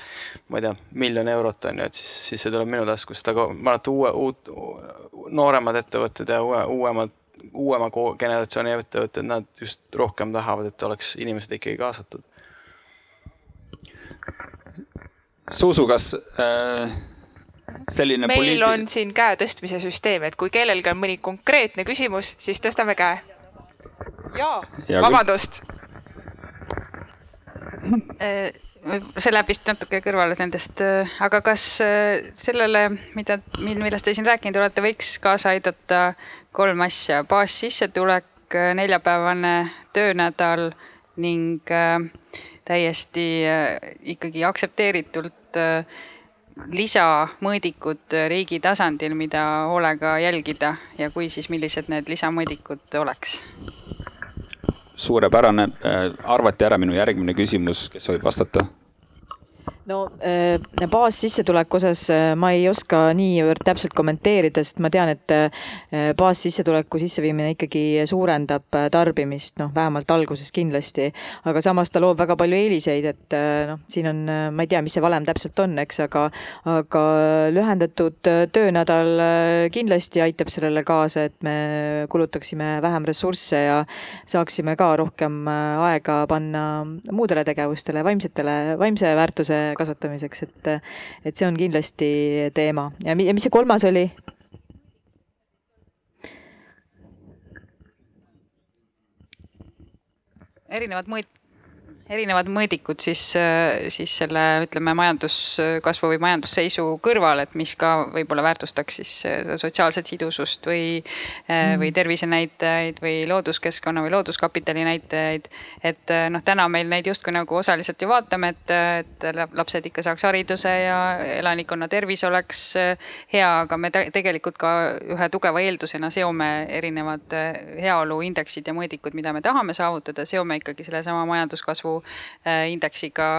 ma ei tea, miljon eurot on ju, et siis, siis see tuleb minu taskust, aga ma arvan, et uue, uut, nooremad ettevõtted ja uue, uuemad uuema generatsiooni ettevõtted, nad just rohkem tahavad, et oleks inimesed ikkagi kaasatud. Zuzu, kas äh, selline meil poliiti... on siin käe tõstmise süsteem, et kui kellelgi on mõni konkreetne küsimus, siis tõstame käe. jaa ja, vabandust äh, see läheb vist natuke kõrvale nendest, äh, aga kas äh, sellele, mida, millest te siin rääkinud olete, võiks kaasa aidata kolm asja, baassissetulek, äh, neljapäevane töönädal ning täiesti ikkagi aktsepteeritult lisamõõdikud riigi tasandil, mida hoolega jälgida ja kui, siis millised need lisamõõdikud oleks? suurepärane, äh, arvati ära minu järgmine küsimus, kes soovib vastata? No äh, baassissetuleku osas äh, ma ei oska niivõrd täpselt kommenteerida, sest ma tean, et äh, baassissetuleku sisseviimine ikkagi suurendab tarbimist, noh, vähemalt alguses kindlasti. aga samas ta loob väga palju eeliseid, et noh, siin on, ma ei tea, mis see valem täpselt on, eks, aga, aga lühendatud töönädal kindlasti aitab sellele kaasa, et me kulutaksime vähem ressursse ja saaksime ka rohkem aega panna muudele tegevustele, vaimsetele, vaimse väärtuse kasvatamiseks, et, et see on kindlasti teema ja mis see kolmas oli? erinevad mõõt-, erinevad mõõdikud siis, siis selle ütleme, majanduskasvu või majandusseisu kõrval, et mis ka võib-olla väärtustaks siis sotsiaalset sidusust või mm., või tervisenäitajaid või looduskeskkonna või looduskapitali näitajaid. et noh, täna meil neid justkui nagu osaliselt ju vaatame, et, et lapsed ikka saaks hariduse ja elanikkonna tervis oleks hea, aga me tegelikult ka ühe tugeva eeldusena seome erinevad heaoluindeksid ja mõõdikud, mida me tahame saavutada, seome ikkagi sellesama majanduskasvu Äh, indeksiga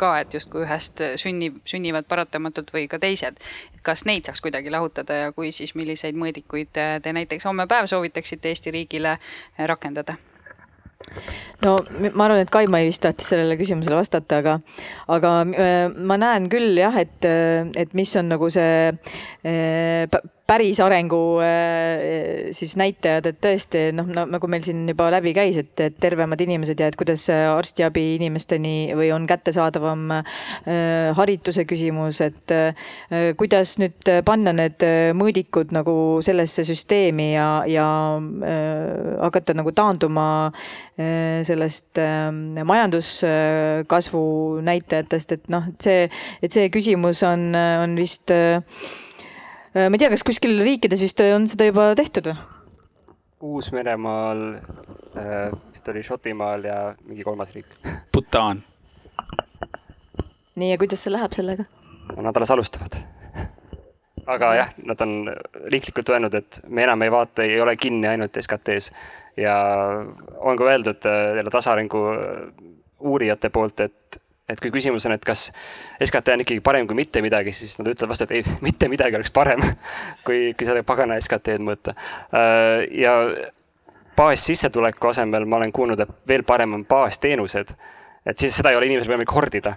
ka, et justkui ühest sünnib, sünnivad paratamatult või ka teised. kas neid saaks kuidagi lahutada ja kui, siis milliseid mõõdikuid te näiteks homme päev soovitaksite Eesti riigile äh, rakendada? no ma arvan, et Kaimai vist tahtis sellele küsimusele vastata, aga, aga äh, ma näen küll jah, et, et mis on nagu see päris arengu äh, siis näitajad, et tõesti noh no,, nagu meil siin juba läbi käis, et, et tervemad inimesed ja et kuidas arstiabi inimesteni või on kättesaadavam äh, harituse küsimus, et äh, kuidas nüüd panna need mõõdikud nagu sellesse süsteemi ja, ja hakata nagu taanduma sellest majanduskasvu näitajatest, et noh, et see, et see küsimus on, on vist ma ei tea, kas kuskil riikides vist on seda juba tehtud või? Uus-Meremaal, äh, vist oli Šotimaal ja mingi kolmas riik. Bhutan. nii, ja kuidas see läheb sellega? nad alles alustavad. aga jah, nad on riiklikult öelnud, et me enam ei vaata, ei ole kinni ainult SKT-s ja on ka öeldud äh, jälle tasaarengu uurijate poolt, et et kui küsimus on, et kas SKT on ikkagi parem kui mitte midagi, siis nad ütlevad vastu, et ei, mitte midagi oleks parem kui, kui seda pagana SKT-d mõõta. Äh, ja baassissetuleku asemel ma olen kuulnud, et veel parem on baasteenused. et siis seda ei ole inimesel võimalik hordida.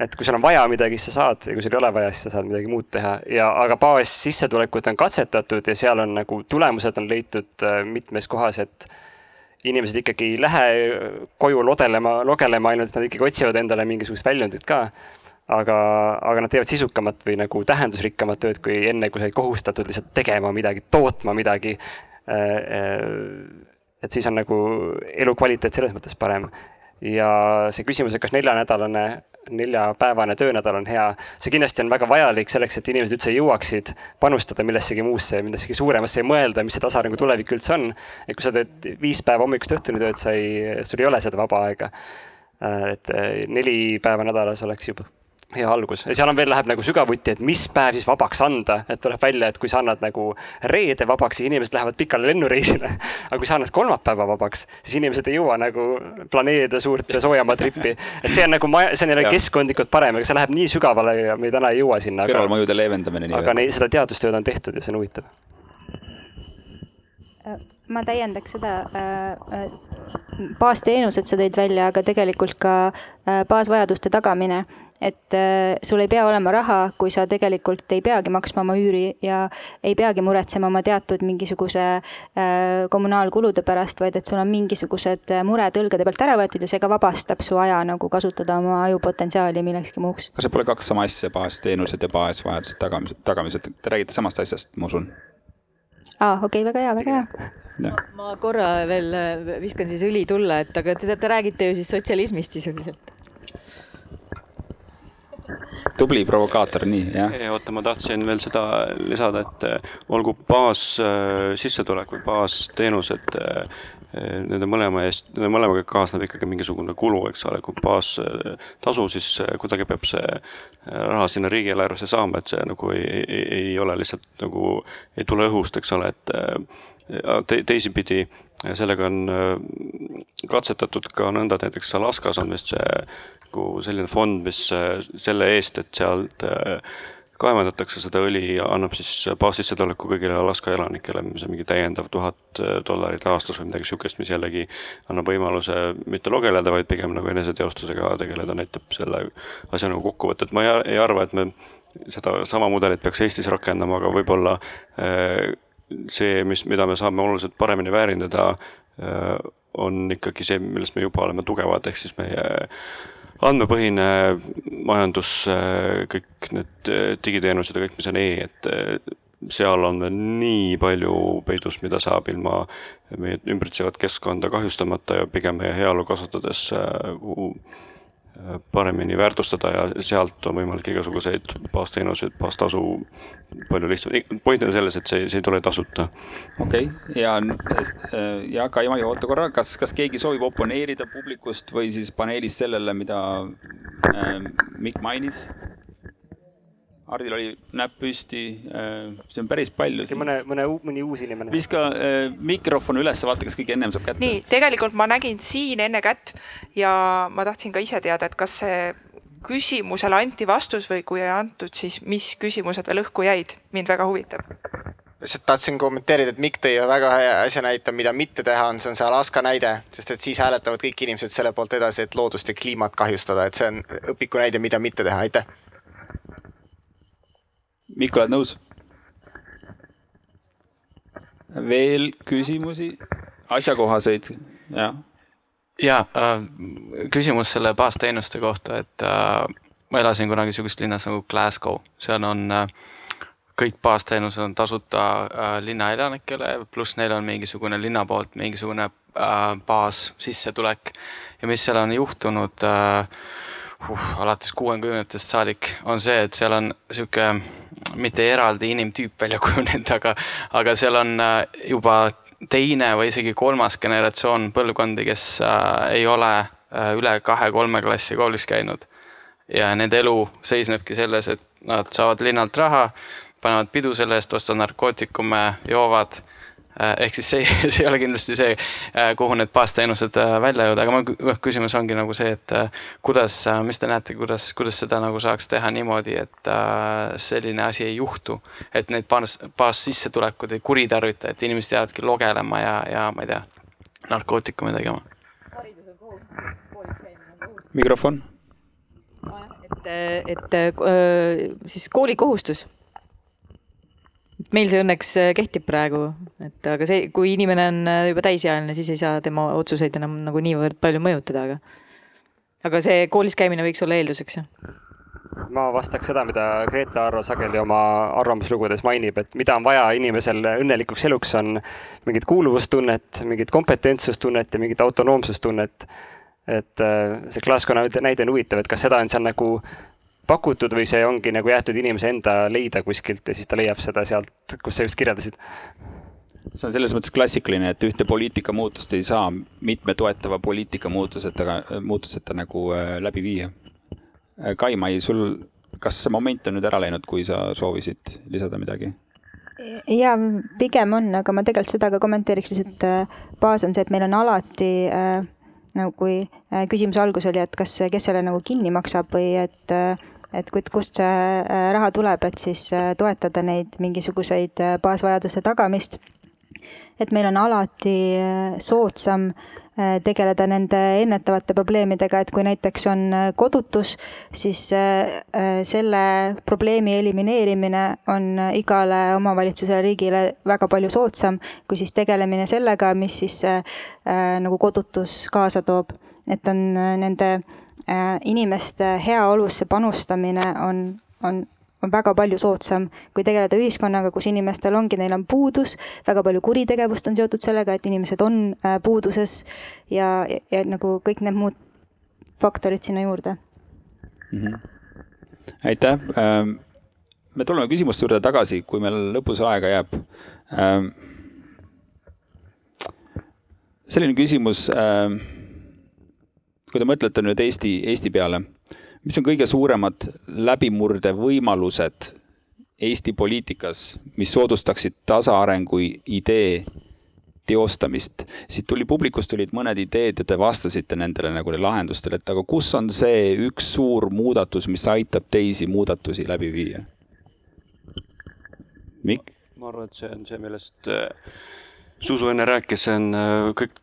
et kui sul on vaja midagi, siis sa saad ja kui sul ei ole vaja, siis sa saad midagi muud teha ja, aga baassissetulekut on katsetatud ja seal on nagu tulemused on leitud äh, mitmes kohas, et inimesed ikkagi ei lähe koju lodelema, logelema ainult, nad ikkagi otsivad endale mingisugust väljundit ka. aga, aga nad teevad sisukamat või nagu tähendusrikkamat tööd kui enne, kui sa olid kohustatud lihtsalt tegema midagi, tootma midagi. Äh, äh, et siis on nagu elukvaliteet selles mõttes parem. ja see küsimus, et kas neljanädalane neljapäevane töönädal on hea. see kindlasti on väga vajalik selleks, et inimesed üldse jõuaksid panustada millessegi muusse, millessegi suuremasse ja mõelda, mis see tasaarengу tulevik üldse on. et kui sa teed viis päeva hommikust õhtuni tööd, sa ei, sul ei ole seda vaba aega. et neli päeva nädalas oleks juba hea algus ja seal on veel, läheb nagu sügavuti, et mis päev siis vabaks anda, et tuleb välja, et kui sa annad nagu reede vabaks, siis inimesed lähevad pikale lennureisile. aga kui sa annad kolmapäeva vabaks, siis inimesed ei jõua nagu planeerida suurt soojamaa trippi. et see on nagu, see on jälle keskkondlikult parem, aga see läheb nii sügavale ja me täna ei jõua sinna. kõrvalmõjude leevendamine. aga neid, seda teadustööd on tehtud ja see on huvitav ma täiendaks seda, äh, äh, baasteenused sa tõid välja, aga tegelikult ka äh, baasvajaduste tagamine et äh, sul ei pea olema raha, kui sa tegelikult ei peagi maksma oma üüri ja ei peagi muretsema oma teatud mingisuguse äh, kommunaalkulude pärast, vaid et sul on mingisugused mured õlgade pealt ära võetud ja see ka vabastab su aja nagu kasutada oma ajupotentsiaali millekski muuks. kas see pole kaks sama asja, baasteenused ja baasvajadused tagamised, tagamised, te räägite samast asjast, ma usun? aa, okei okay,, väga hea, väga hea Ja. ma korra veel viskan siis õli tulla, et aga te, te räägite ju siis sotsialismist sisuliselt tubli provokaator, nii, jah. oota, ma tahtsin veel seda lisada, et eh, olgu baassissetulek äh, või baasteenused äh, nende mõlema eest, nende mõlemaga kaasneb ikkagi mingisugune kulu, eks ole, kui baastasu, siis kuidagi peab see raha sinna riigieelarvesse saama, et see nagu ei, ei, ei ole lihtsalt nagu, ei tule õhust, eks ole, et te, teisipidi sellega on katsetatud ka nõnda, et näiteks Alaskas on vist see nagu selline fond, mis selle eest, et sealt kaevandatakse seda õli annab siis baassissetuleku kõigile Alaska elanikele, mis on mingi täiendav tuhat dollarit aastas või midagi sihukest, mis jällegi annab võimaluse mitte logeleda, vaid pigem nagu eneseteostusega tegeleda, näitab selle asja nagu kokkuvõtet. ma ei, ei arva, et me seda sama mudelit peaks Eestis rakendama, aga võib-olla see, mis, mida me saame oluliselt paremini väärindada, on ikkagi see, millest me juba oleme tugevad, ehk siis meie andmepõhine majandus, kõik need digiteenused ja kõik, mis on e, et seal on veel nii palju peidus, mida saab ilma meie ümbritsevat keskkonda kahjustamata ja pigem meie heaolu kasvatades paremini väärtustada ja sealt on võimalik igasuguseid baasteenuseid, baastasu palju lihtsam, point on selles, et see, see ei tule tasuta. okei okay., ja, ja Kaimar, oota korra, kas, kas keegi soovib oponeerida publikust või siis paneelis sellele, mida äh, Mikk mainis? Hardil oli näpp püsti, äh, see on päris palju. mõne, mõne, mõni uus inimene. viska äh, mikrofon üles, vaata, kas keegi ennem saab kätte. nii, tegelikult ma nägin siin enne kätt ja ma tahtsin ka ise teada, et kas see küsimusele anti vastus või kui ei antud, siis mis küsimused veel õhku jäid, mind väga huvitab lihtsalt tahtsin kommenteerida, et Mikk tõi väga hea asja näite, mida mitte teha, on, see on see Alaska näide, sest et siis hääletavad kõik inimesed selle poolt edasi, et loodust ja kliimat kahjustada, et see on õpiku näide, mida mitte teha, aitäh Mikk, oled nõus? veel küsimusi, asjakohaseid, jah? ja äh, küsimus selle baasteenuste kohta, et äh, ma elasin kunagi sihukeses linnas nagu Glasgow, seal on äh, kõik baasteenused on tasuta äh, linnaelanikele, pluss neil on mingisugune linna poolt mingisugune äh, baassissetulek ja mis seal on juhtunud äh, uh, alates kuuekümnendatest saadik, on see, et seal on sihuke mitte eraldi inimtüüp välja kujunenud, aga, aga seal on äh, juba teine või isegi kolmas generatsioon põlvkondi, kes äh, ei ole äh, üle kahe-kolme klassi koolis käinud. ja nende elu seisnebki selles, et nad saavad linnalt raha, panevad pidu selle eest, ostavad narkootikume, joovad ehk siis see, see ei ole kindlasti see, äh, kuhu need baasteenused äh, välja jõuda, aga mu küsimus ongi nagu see, et kuidas, mis te näete, kuidas, kuidas seda nagu saaks teha niimoodi, et selline asi ei juhtu. et need baas, baassissetulekud ei kuritarvita, et inimesed jäävadki logelema ja, ja ma ei tea, narkootikume tegema. mikrofon. et, et siis koolikohustus meil see õnneks äh, kehtib praegu, et aga see, kui inimene on äh, juba täisealine, siis ei saa tema otsuseid enam nagu niivõrd palju mõjutada, aga. aga see koolis käimine võiks olla eelduseks, jah ma vastaks seda, mida Grete Arro sageli oma arvamuslugudes mainib, et mida on vaja inimesel õnnelikuks eluks, on mingit kuuluvustunnet, mingit kompetentsustunnet ja mingit autonoomsustunnet. et äh, see klaaskonna näide on huvitav, et kas seda on seal nagu pakutud või see ongi nagu jäetud inimese enda leida kuskilt ja siis ta leiab seda sealt, kus sa just kirjeldasid? see on selles mõttes klassikaline, et ühte poliitika muutust ei saa mitme toetava poliitika muutuseta, muutuseta nagu äh, läbi viia. Äh, Kai-Mai, sul, kas see moment on nüüd ära läinud, kui sa soovisid lisada midagi? ja pigem on, aga ma tegelikult seda ka kommenteeriks lihtsalt, äh, baas on see, et meil on alati nagu kui küsimuse algus oli, et kas, kes selle nagu kinni maksab või et äh, et kust see äh, raha tuleb, et siis äh, toetada neid mingisuguseid äh, baasvajaduste tagamist. et meil on alati soodsam tegeleda nende ennetavate probleemidega, et kui näiteks on kodutus, siis selle probleemi elimineerimine on igale omavalitsusele, riigile väga palju soodsam, kui siis tegelemine sellega, mis siis nagu kodutus kaasa toob. et on nende inimeste heaolusse panustamine on, on, on väga palju soodsam, kui tegeleda ühiskonnaga, kus inimestel ongi, neil on puudus, väga palju kuritegevust on seotud sellega, et inimesed on äh, puuduses ja, ja, ja nagu kõik need muud faktorid sinna juurde mm. -hmm. aitäh. Ähm, me tuleme küsimuste juurde tagasi, kui meil lõpus aega jääb. Ähm, selline küsimus ähm, kui te mõtlete nüüd Eesti, Eesti peale, mis on kõige suuremad läbimurdevõimalused Eesti poliitikas, mis soodustaksid tasaarengu idee teostamist. siit tuli publikust tulid mõned ideed ja te vastasite nendele nagu lahendustele, et aga kus on see üks suur muudatus, mis aitab teisi muudatusi läbi viia? Mikk? ma arvan, et see on see, millest äh, Zuzu enne rääkis, see on äh, kõik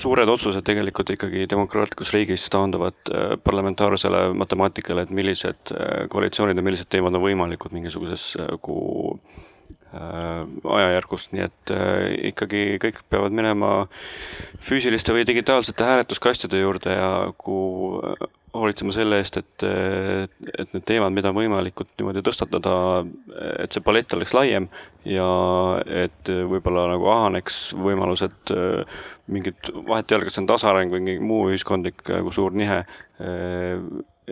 suured otsused tegelikult ikkagi demokraatlikus riigis taanduvad äh, parlamentaarsele matemaatikale, et millised koalitsioonid ja millised teemad on võimalikud mingisuguses nagu ajajärgust, nii et ikkagi kõik peavad minema füüsiliste või digitaalsete hääletuskastide juurde ja kui hoolitsema selle eest, et, et need teemad, mida on võimalikult niimoodi tõstatada, et see palett oleks laiem ja et võib-olla nagu ahaneks võimalused mingid, vahet ei ole, kas see on tasaareng või mingi muu ühiskondlik nagu suur nihe,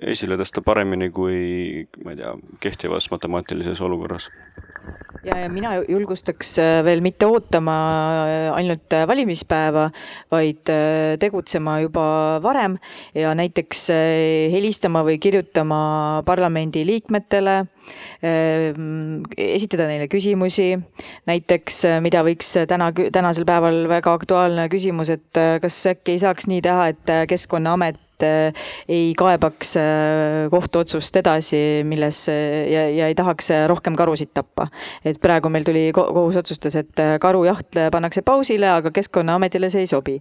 esile tõsta paremini kui, ma ei tea, kehtivas matemaatilises olukorras ja, ja mina julgustaks äh, veel mitte ootama äh, ainult äh, valimispäeva, vaid tegutsema juba varem ja näiteks helistama või kirjutama parlamendi liikmetele, esitada neile küsimusi, näiteks mida võiks täna, tänasel päeval väga aktuaalne küsimus, et kas äkki ei saaks nii teha, et Keskkonnaamet et äh, ei kaebaks äh, kohtuotsust edasi, milles äh, ja, ja ei tahaks rohkem karusid tappa. et praegu meil tuli, kohus otsustas, et karujaht pannakse pausile, aga Keskkonnaametile see ei sobi.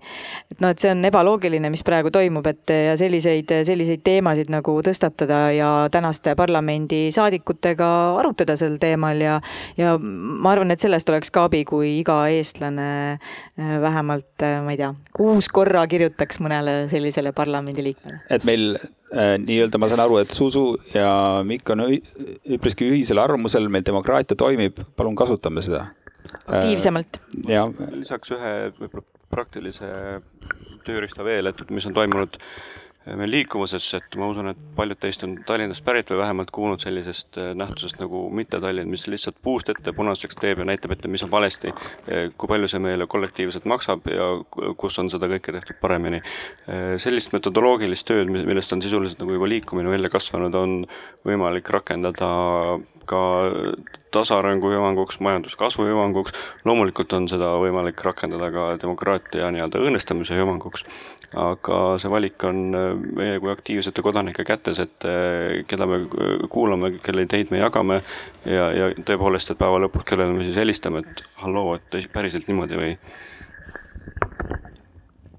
et noh, et see on ebaloogiline, mis praegu toimub, et ja selliseid, selliseid teemasid nagu tõstatada ja tänaste parlamendisaadikutega arutada sel teemal ja, ja ma arvan, et sellest oleks ka abi, kui iga eestlane vähemalt, ma ei tea, kuus korra kirjutaks mõnele sellisele parlamendile liikmele. et meil äh, nii-öelda ma saan aru, et Zuzu ja Mikk on üpriski ühisel arvamusel, meil demokraatia toimib, palun kasutame seda. aktiivsemalt äh,. ja. lisaks ühe võib-olla praktilise tööriista veel, et mis on toimunud äh, meil liikuvuses, et ma usun, et paljud teist on Tallinnast pärit või vähemalt kuulnud sellisest äh, nähtusest nagu mitte-Tallinn, mis lihtsalt puust ette punaseks teeb ja näitab ette, mis on valesti, äh, kui palju see meile kollektiivselt maksab ja kus on seda kõike tehtud paremini. Äh, sellist metodoloogilist tööd, millest on sisuliselt nagu juba liikumine välja kasvanud, on võimalik rakendada ka tasaarengu hüvanguks, majanduskasvu hüvanguks, loomulikult on seda võimalik rakendada ka demokraatia nii-öelda õõnestamise hüvanguks, aga see valik on meie kui aktiivsete kodanike kätes, et eh, keda me kuulame, kelle ideid me jagame ja, ja tõepoolest, et päeva lõpuks, kellele me siis helistame, et halloo, et päriselt niimoodi või?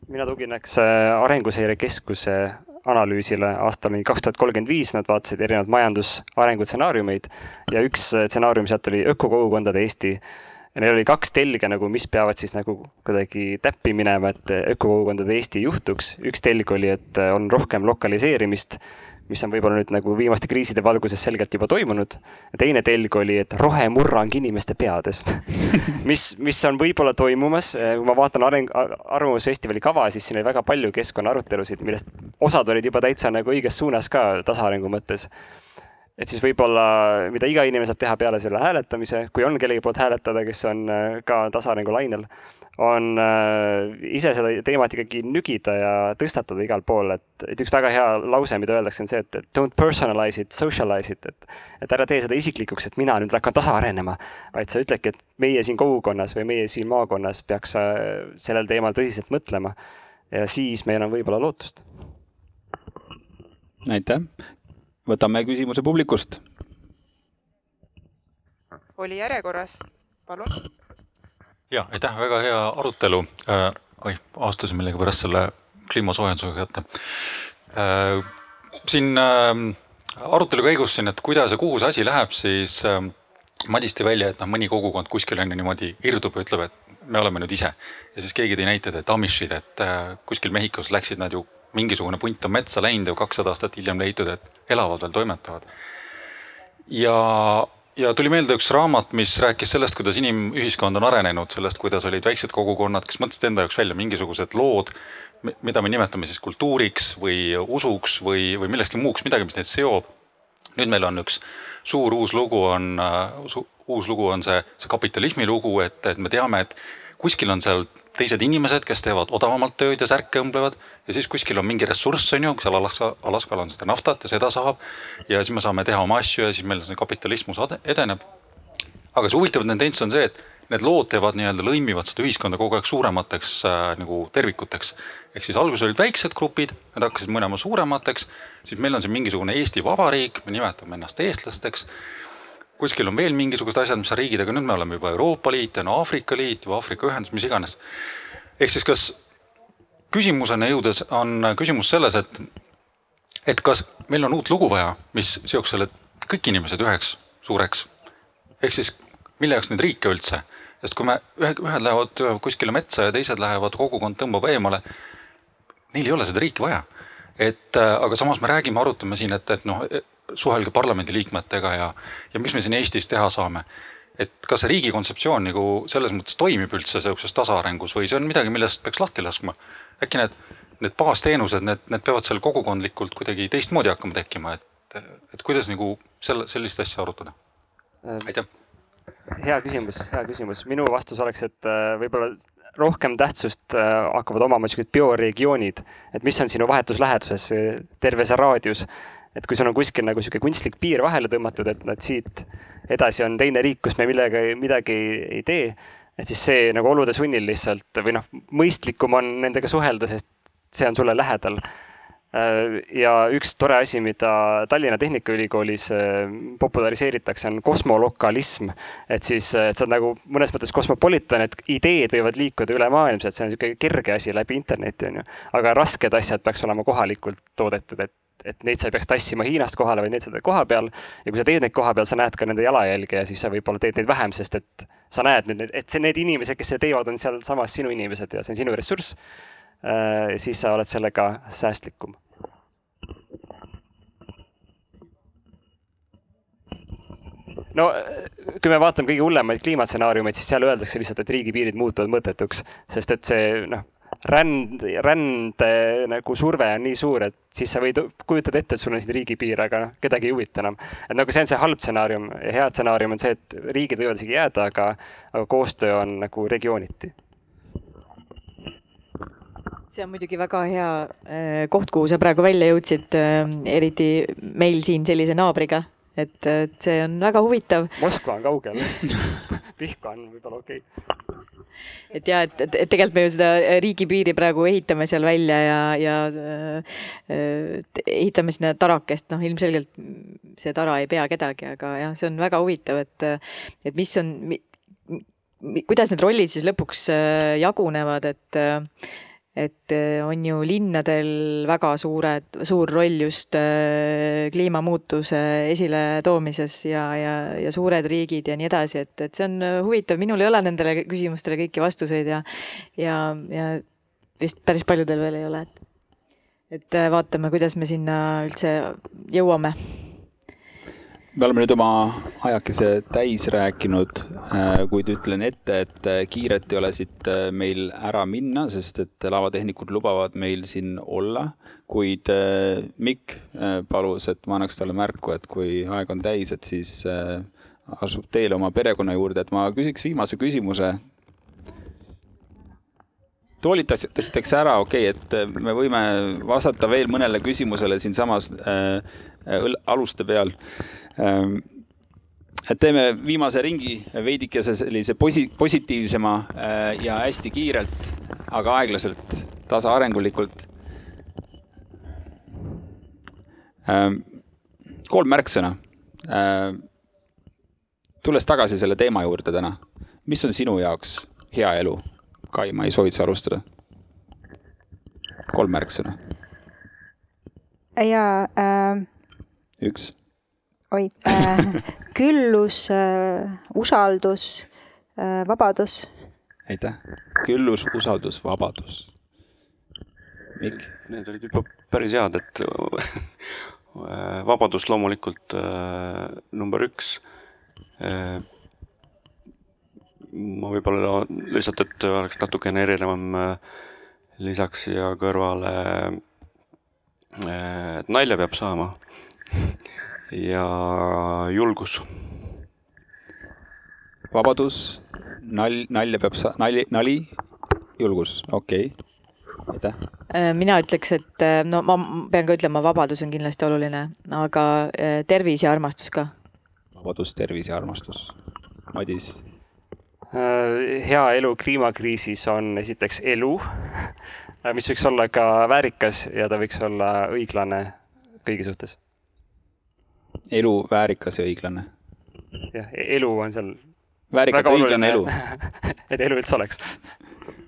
mina tugineks Arenguseire Keskuse analüüsile aastani kaks tuhat kolmkümmend viis, nad vaatasid erinevaid majandusarengu stsenaariumeid ja üks stsenaarium sealt oli ökokogukondade Eesti. ja neil oli kaks telge nagu, mis peavad siis nagu kuidagi täppi minema, et ökokogukondade Eesti juhtuks. üks telg oli, et on rohkem lokaliseerimist mis on võib-olla nüüd nagu viimaste kriiside valguses selgelt juba toimunud. teine telg oli, et rohemurrang inimeste peades. Mis, mis on võib-olla toimumas, kui ma vaatan areng, Arvamusfestivali kava, siis siin oli väga palju keskkonnaarutelusid, millest osad olid juba täitsa nagu õiges suunas ka tasaarengu mõttes. Et siis võib-olla, mida iga inimene saab teha peale selle hääletamise, kui on kellegi poolt hääletada, kes on äh, ka tasaarengu lainel, on äh, ise seda teemat ikkagi nügida ja tõstatada igal pool, et, et üks väga hea lause, mida öeldakse, on see, et don't personalize it, socialize it, et et ära tee seda isiklikuks, et mina nüüd hakkan tasa arenema, vaid sa ütledki, et meie siin kogukonnas või meie siin maakonnas peaks sellel teemal tõsiselt mõtlema. ja siis meil on võib-olla lootust. aitäh, võtame küsimuse publikust. oli järjekorras, palun. Ja aitäh, väga hea arutelu äh,. oih, astusin millegipärast selle kliimasoojendusega kätte äh,. siin äh, arutelu käigus siin, et kuidas ja kuhu see asi läheb, siis äh, Madis tõi välja, et noh, mõni kogukond kuskil on ju niimoodi irdub ja ütleb, et me oleme nüüd ise. ja siis keegi tõi näited, et Amishid, et äh, kuskil Mehhikos läksid nad ju mingisugune punt on metsa läinud ja kakssada aastat hiljem leitud, et elavad veel, toimetavad. ja, ja tuli meelde üks raamat, mis rääkis sellest, kuidas inimühiskond on arenenud, sellest, kuidas olid väiksed kogukonnad, kes mõtlesid enda jaoks välja mingisugused lood, mida me nimetame siis kultuuriks või usuks või, või millekski muuks, midagi, mis neid seob. nüüd meil on üks suur uus lugu on uh,, uus lugu on see, see kapitalismi lugu, et, et me teame, et kuskil on seal teised inimesed, kes teevad odavamalt tööd ja särke õmblevad ja siis kuskil on mingi ressurss, on ju, seal Alaska, Alaskal on seda naftat ja seda saab. ja siis me saame teha oma asju ja siis meil see kapitalismus edeneb. aga see huvitav tendents on see, et need lood teevad nii-öelda, lõimivad seda ühiskonda kogu aeg suuremateks äh, nagu tervikuteks. ehk siis alguses olid väiksed grupid, need hakkasid mõnema suuremateks, siis meil on siin mingisugune Eesti Vabariik, me nimetame ennast eestlasteks kuskil on veel mingisugused asjad, mis on riigid, aga nüüd me oleme juba Euroopa Liit, on Aafrika Liit või Aafrika Ühendus, mis iganes. ehk siis kas küsimuseni jõudes on küsimus selles, et, et kas meil on uut lugu vaja, mis seoks selle kõik inimesed üheks suureks. ehk siis mille jaoks neid riike üldse, sest kui me ühe, ühed lähevad kuskile metsa ja teised lähevad, kogukond tõmbab eemale. Neil ei ole seda riiki vaja, et aga samas me räägime, arutame siin, et, et noh, suhelge parlamendiliikmetega ja, ja mis me siin Eestis teha saame et kas see riigi kontseptsioon nagu selles mõttes toimib üldse sihukeses tasaarengus või see on midagi, millest peaks lahti laskma? äkki need, need baasteenused, need, need peavad seal kogukondlikult kuidagi teistmoodi hakkama tekkima, et, et kuidas nagu selle, sellist asja arutada? aitäh. hea küsimus, hea küsimus. minu vastus oleks, et äh, võib-olla rohkem tähtsust äh, hakkavad omama siuksed bioregioonid, et mis on sinu vahetus läheduses, terve see raadius. Et kui sul on kuskil nagu sihuke kunstlik piir vahele tõmmatud, et nad siit edasi on teine riik, kus me millega, midagi ei tee et siis see nagu olude sunnil lihtsalt või noh, mõistlikum on nendega suhelda, sest see on sulle lähedal. Äh, ja üks tore asi, mida Tallinna Tehnikaülikoolis äh, populariseeritakse, on kosmolokalism. et siis, äh, et sa oled nagu mõnes mõttes kosmopolitan, et ideed võivad liikuda ülemaailmselt, see on niisugune kerge asi läbi interneti, on ju. aga rasked asjad peaks olema kohalikult toodetud, et et neid sa ei peaks tassima Hiinast kohale, vaid neid sa teed koha peal. ja kui sa teed neid koha peal, sa näed ka nende jalajälge ja siis sa võib-olla teed neid vähem, sest et sa näed nüüd, et see, need inimesed, kes seda teevad, on sealsamas sinu inimesed ja see on sinu ressurss. Äh, siis sa oled sellega säästlikum. no kui me vaatame kõige hullemaid kliimatsenaariumeid, siis seal öeldakse lihtsalt, et riigipiirid muutuvad mõttetuks, sest et see noh ränd, rände nagu surve on nii suur, et siis sa võid kujutada ette, et sul on siin riigipiir, aga noh, kedagi ei huvita enam. et nagu see on see halb stsenaarium ja hea stsenaarium on see, et riigid võivad isegi jääda, aga, aga koostöö on nagu regiooniti see on muidugi väga hea eh, koht, kuhu sa praegu välja jõudsid, eh, eriti meil siin sellise naabriga, et, et see on väga huvitav. Moskva on kaugel Pihkva on võib-olla okei okay et ja et, et, tegelikult me ju seda riigipiiri praegu ehitame seal välja ja, ja äh, ehitame sinna tarakest, noh, ilmselgelt see tara ei pea kedagi, aga jah, see on väga huvitav, et, et mis on, kuidas need rollid siis lõpuks äh, jagunevad, et et äh, on ju linnadel väga suured, suur roll just äh, kliimamuutuse esiletoomises ja, ja, ja suured riigid ja nii edasi, et, et see on äh, huvitav, minul ei ole nendele küsimustele kõiki vastuseid ja, ja, ja vist päris paljudel veel ei ole, et et vaatame, kuidas me sinna üldse jõuame. Me oleme nüüd oma ajakese täis rääkinud, äh, kuid ütlen ette, et äh, kiiret ei ole siit äh, meil ära minna, sest et laevatehnikud lubavad meil siin olla, kuid Mikk palus, et ma annaks talle märku, et kui aeg on täis, et siis asub teele oma perekonna juurde, et ma küsiks viimase küsimuse. toolitasiteks ära, okei okay,, et me võime vastata veel mõnele küsimusele siinsamas äh, aluste peal. Ehm, et teeme viimase ringi veidikese sellise posi-, positiivsema äh, ja hästi kiirelt, aga aeglaselt, tasaarengulikult. Ehm, kolm märksõna. Ehm, tulles tagasi selle teema juurde täna, mis on sinu jaoks hea elu? Kai, ma ei soovita alustada. kolm märksõna. jaa äh.... üks oi äh,, küllus äh,, usaldus äh,, vabadus. aitäh, küllus, usaldus, vabadus. Mikk? Need olid juba päris head, et vabadus loomulikult äh, number üks äh,. ma võib-olla lihtsalt, et oleks natukene erinevam äh,, lisaks siia kõrvale äh,, et nalja peab saama ja julgus. vabadus, nal-, nalja peab sa-, nali, nali, julgus, okei okay., aitäh. Äh, mina ütleks, et äh, no ma pean ka ütlema, vabadus on kindlasti oluline, aga äh, tervis ja armastus ka. vabadus, tervis ja armastus. Madis? hea elu kliimakriisis on esiteks elu, mis võiks olla ka väärikas ja ta võiks olla õiglane kõigi suhtes. Elu väärikas ja õiglane. jah, elu on seal. väärikat õiglane elu et elu üldse oleks.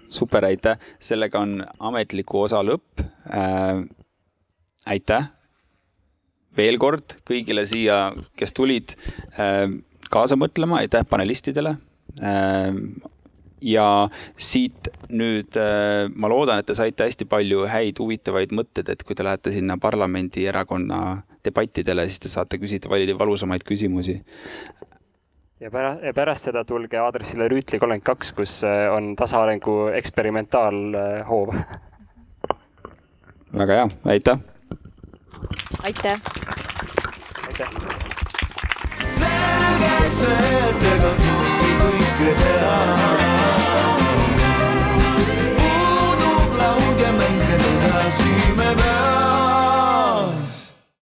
super, aitäh, sellega on ametliku osa lõpp äh,. aitäh veel kord kõigile siia, kes tulid äh, kaasa mõtlema, aitäh panelistidele äh,. ja siit nüüd äh, ma loodan, et te saite hästi palju häid huvitavaid mõtteid, et kui te lähete sinna parlamendierakonna debattidele, siis te saate küsida valida valusamaid küsimusi. ja pärast, ja pärast seda tulge aadressile Rüütli kolmkümmend kaks, kus äh, on tasaarengu eksperimentaalhoov. väga hea, aitäh. aitäh. aitäh. selge see, et ega kumbki kõike teha. puudub laud ja mäng, keda tahtsime pärast.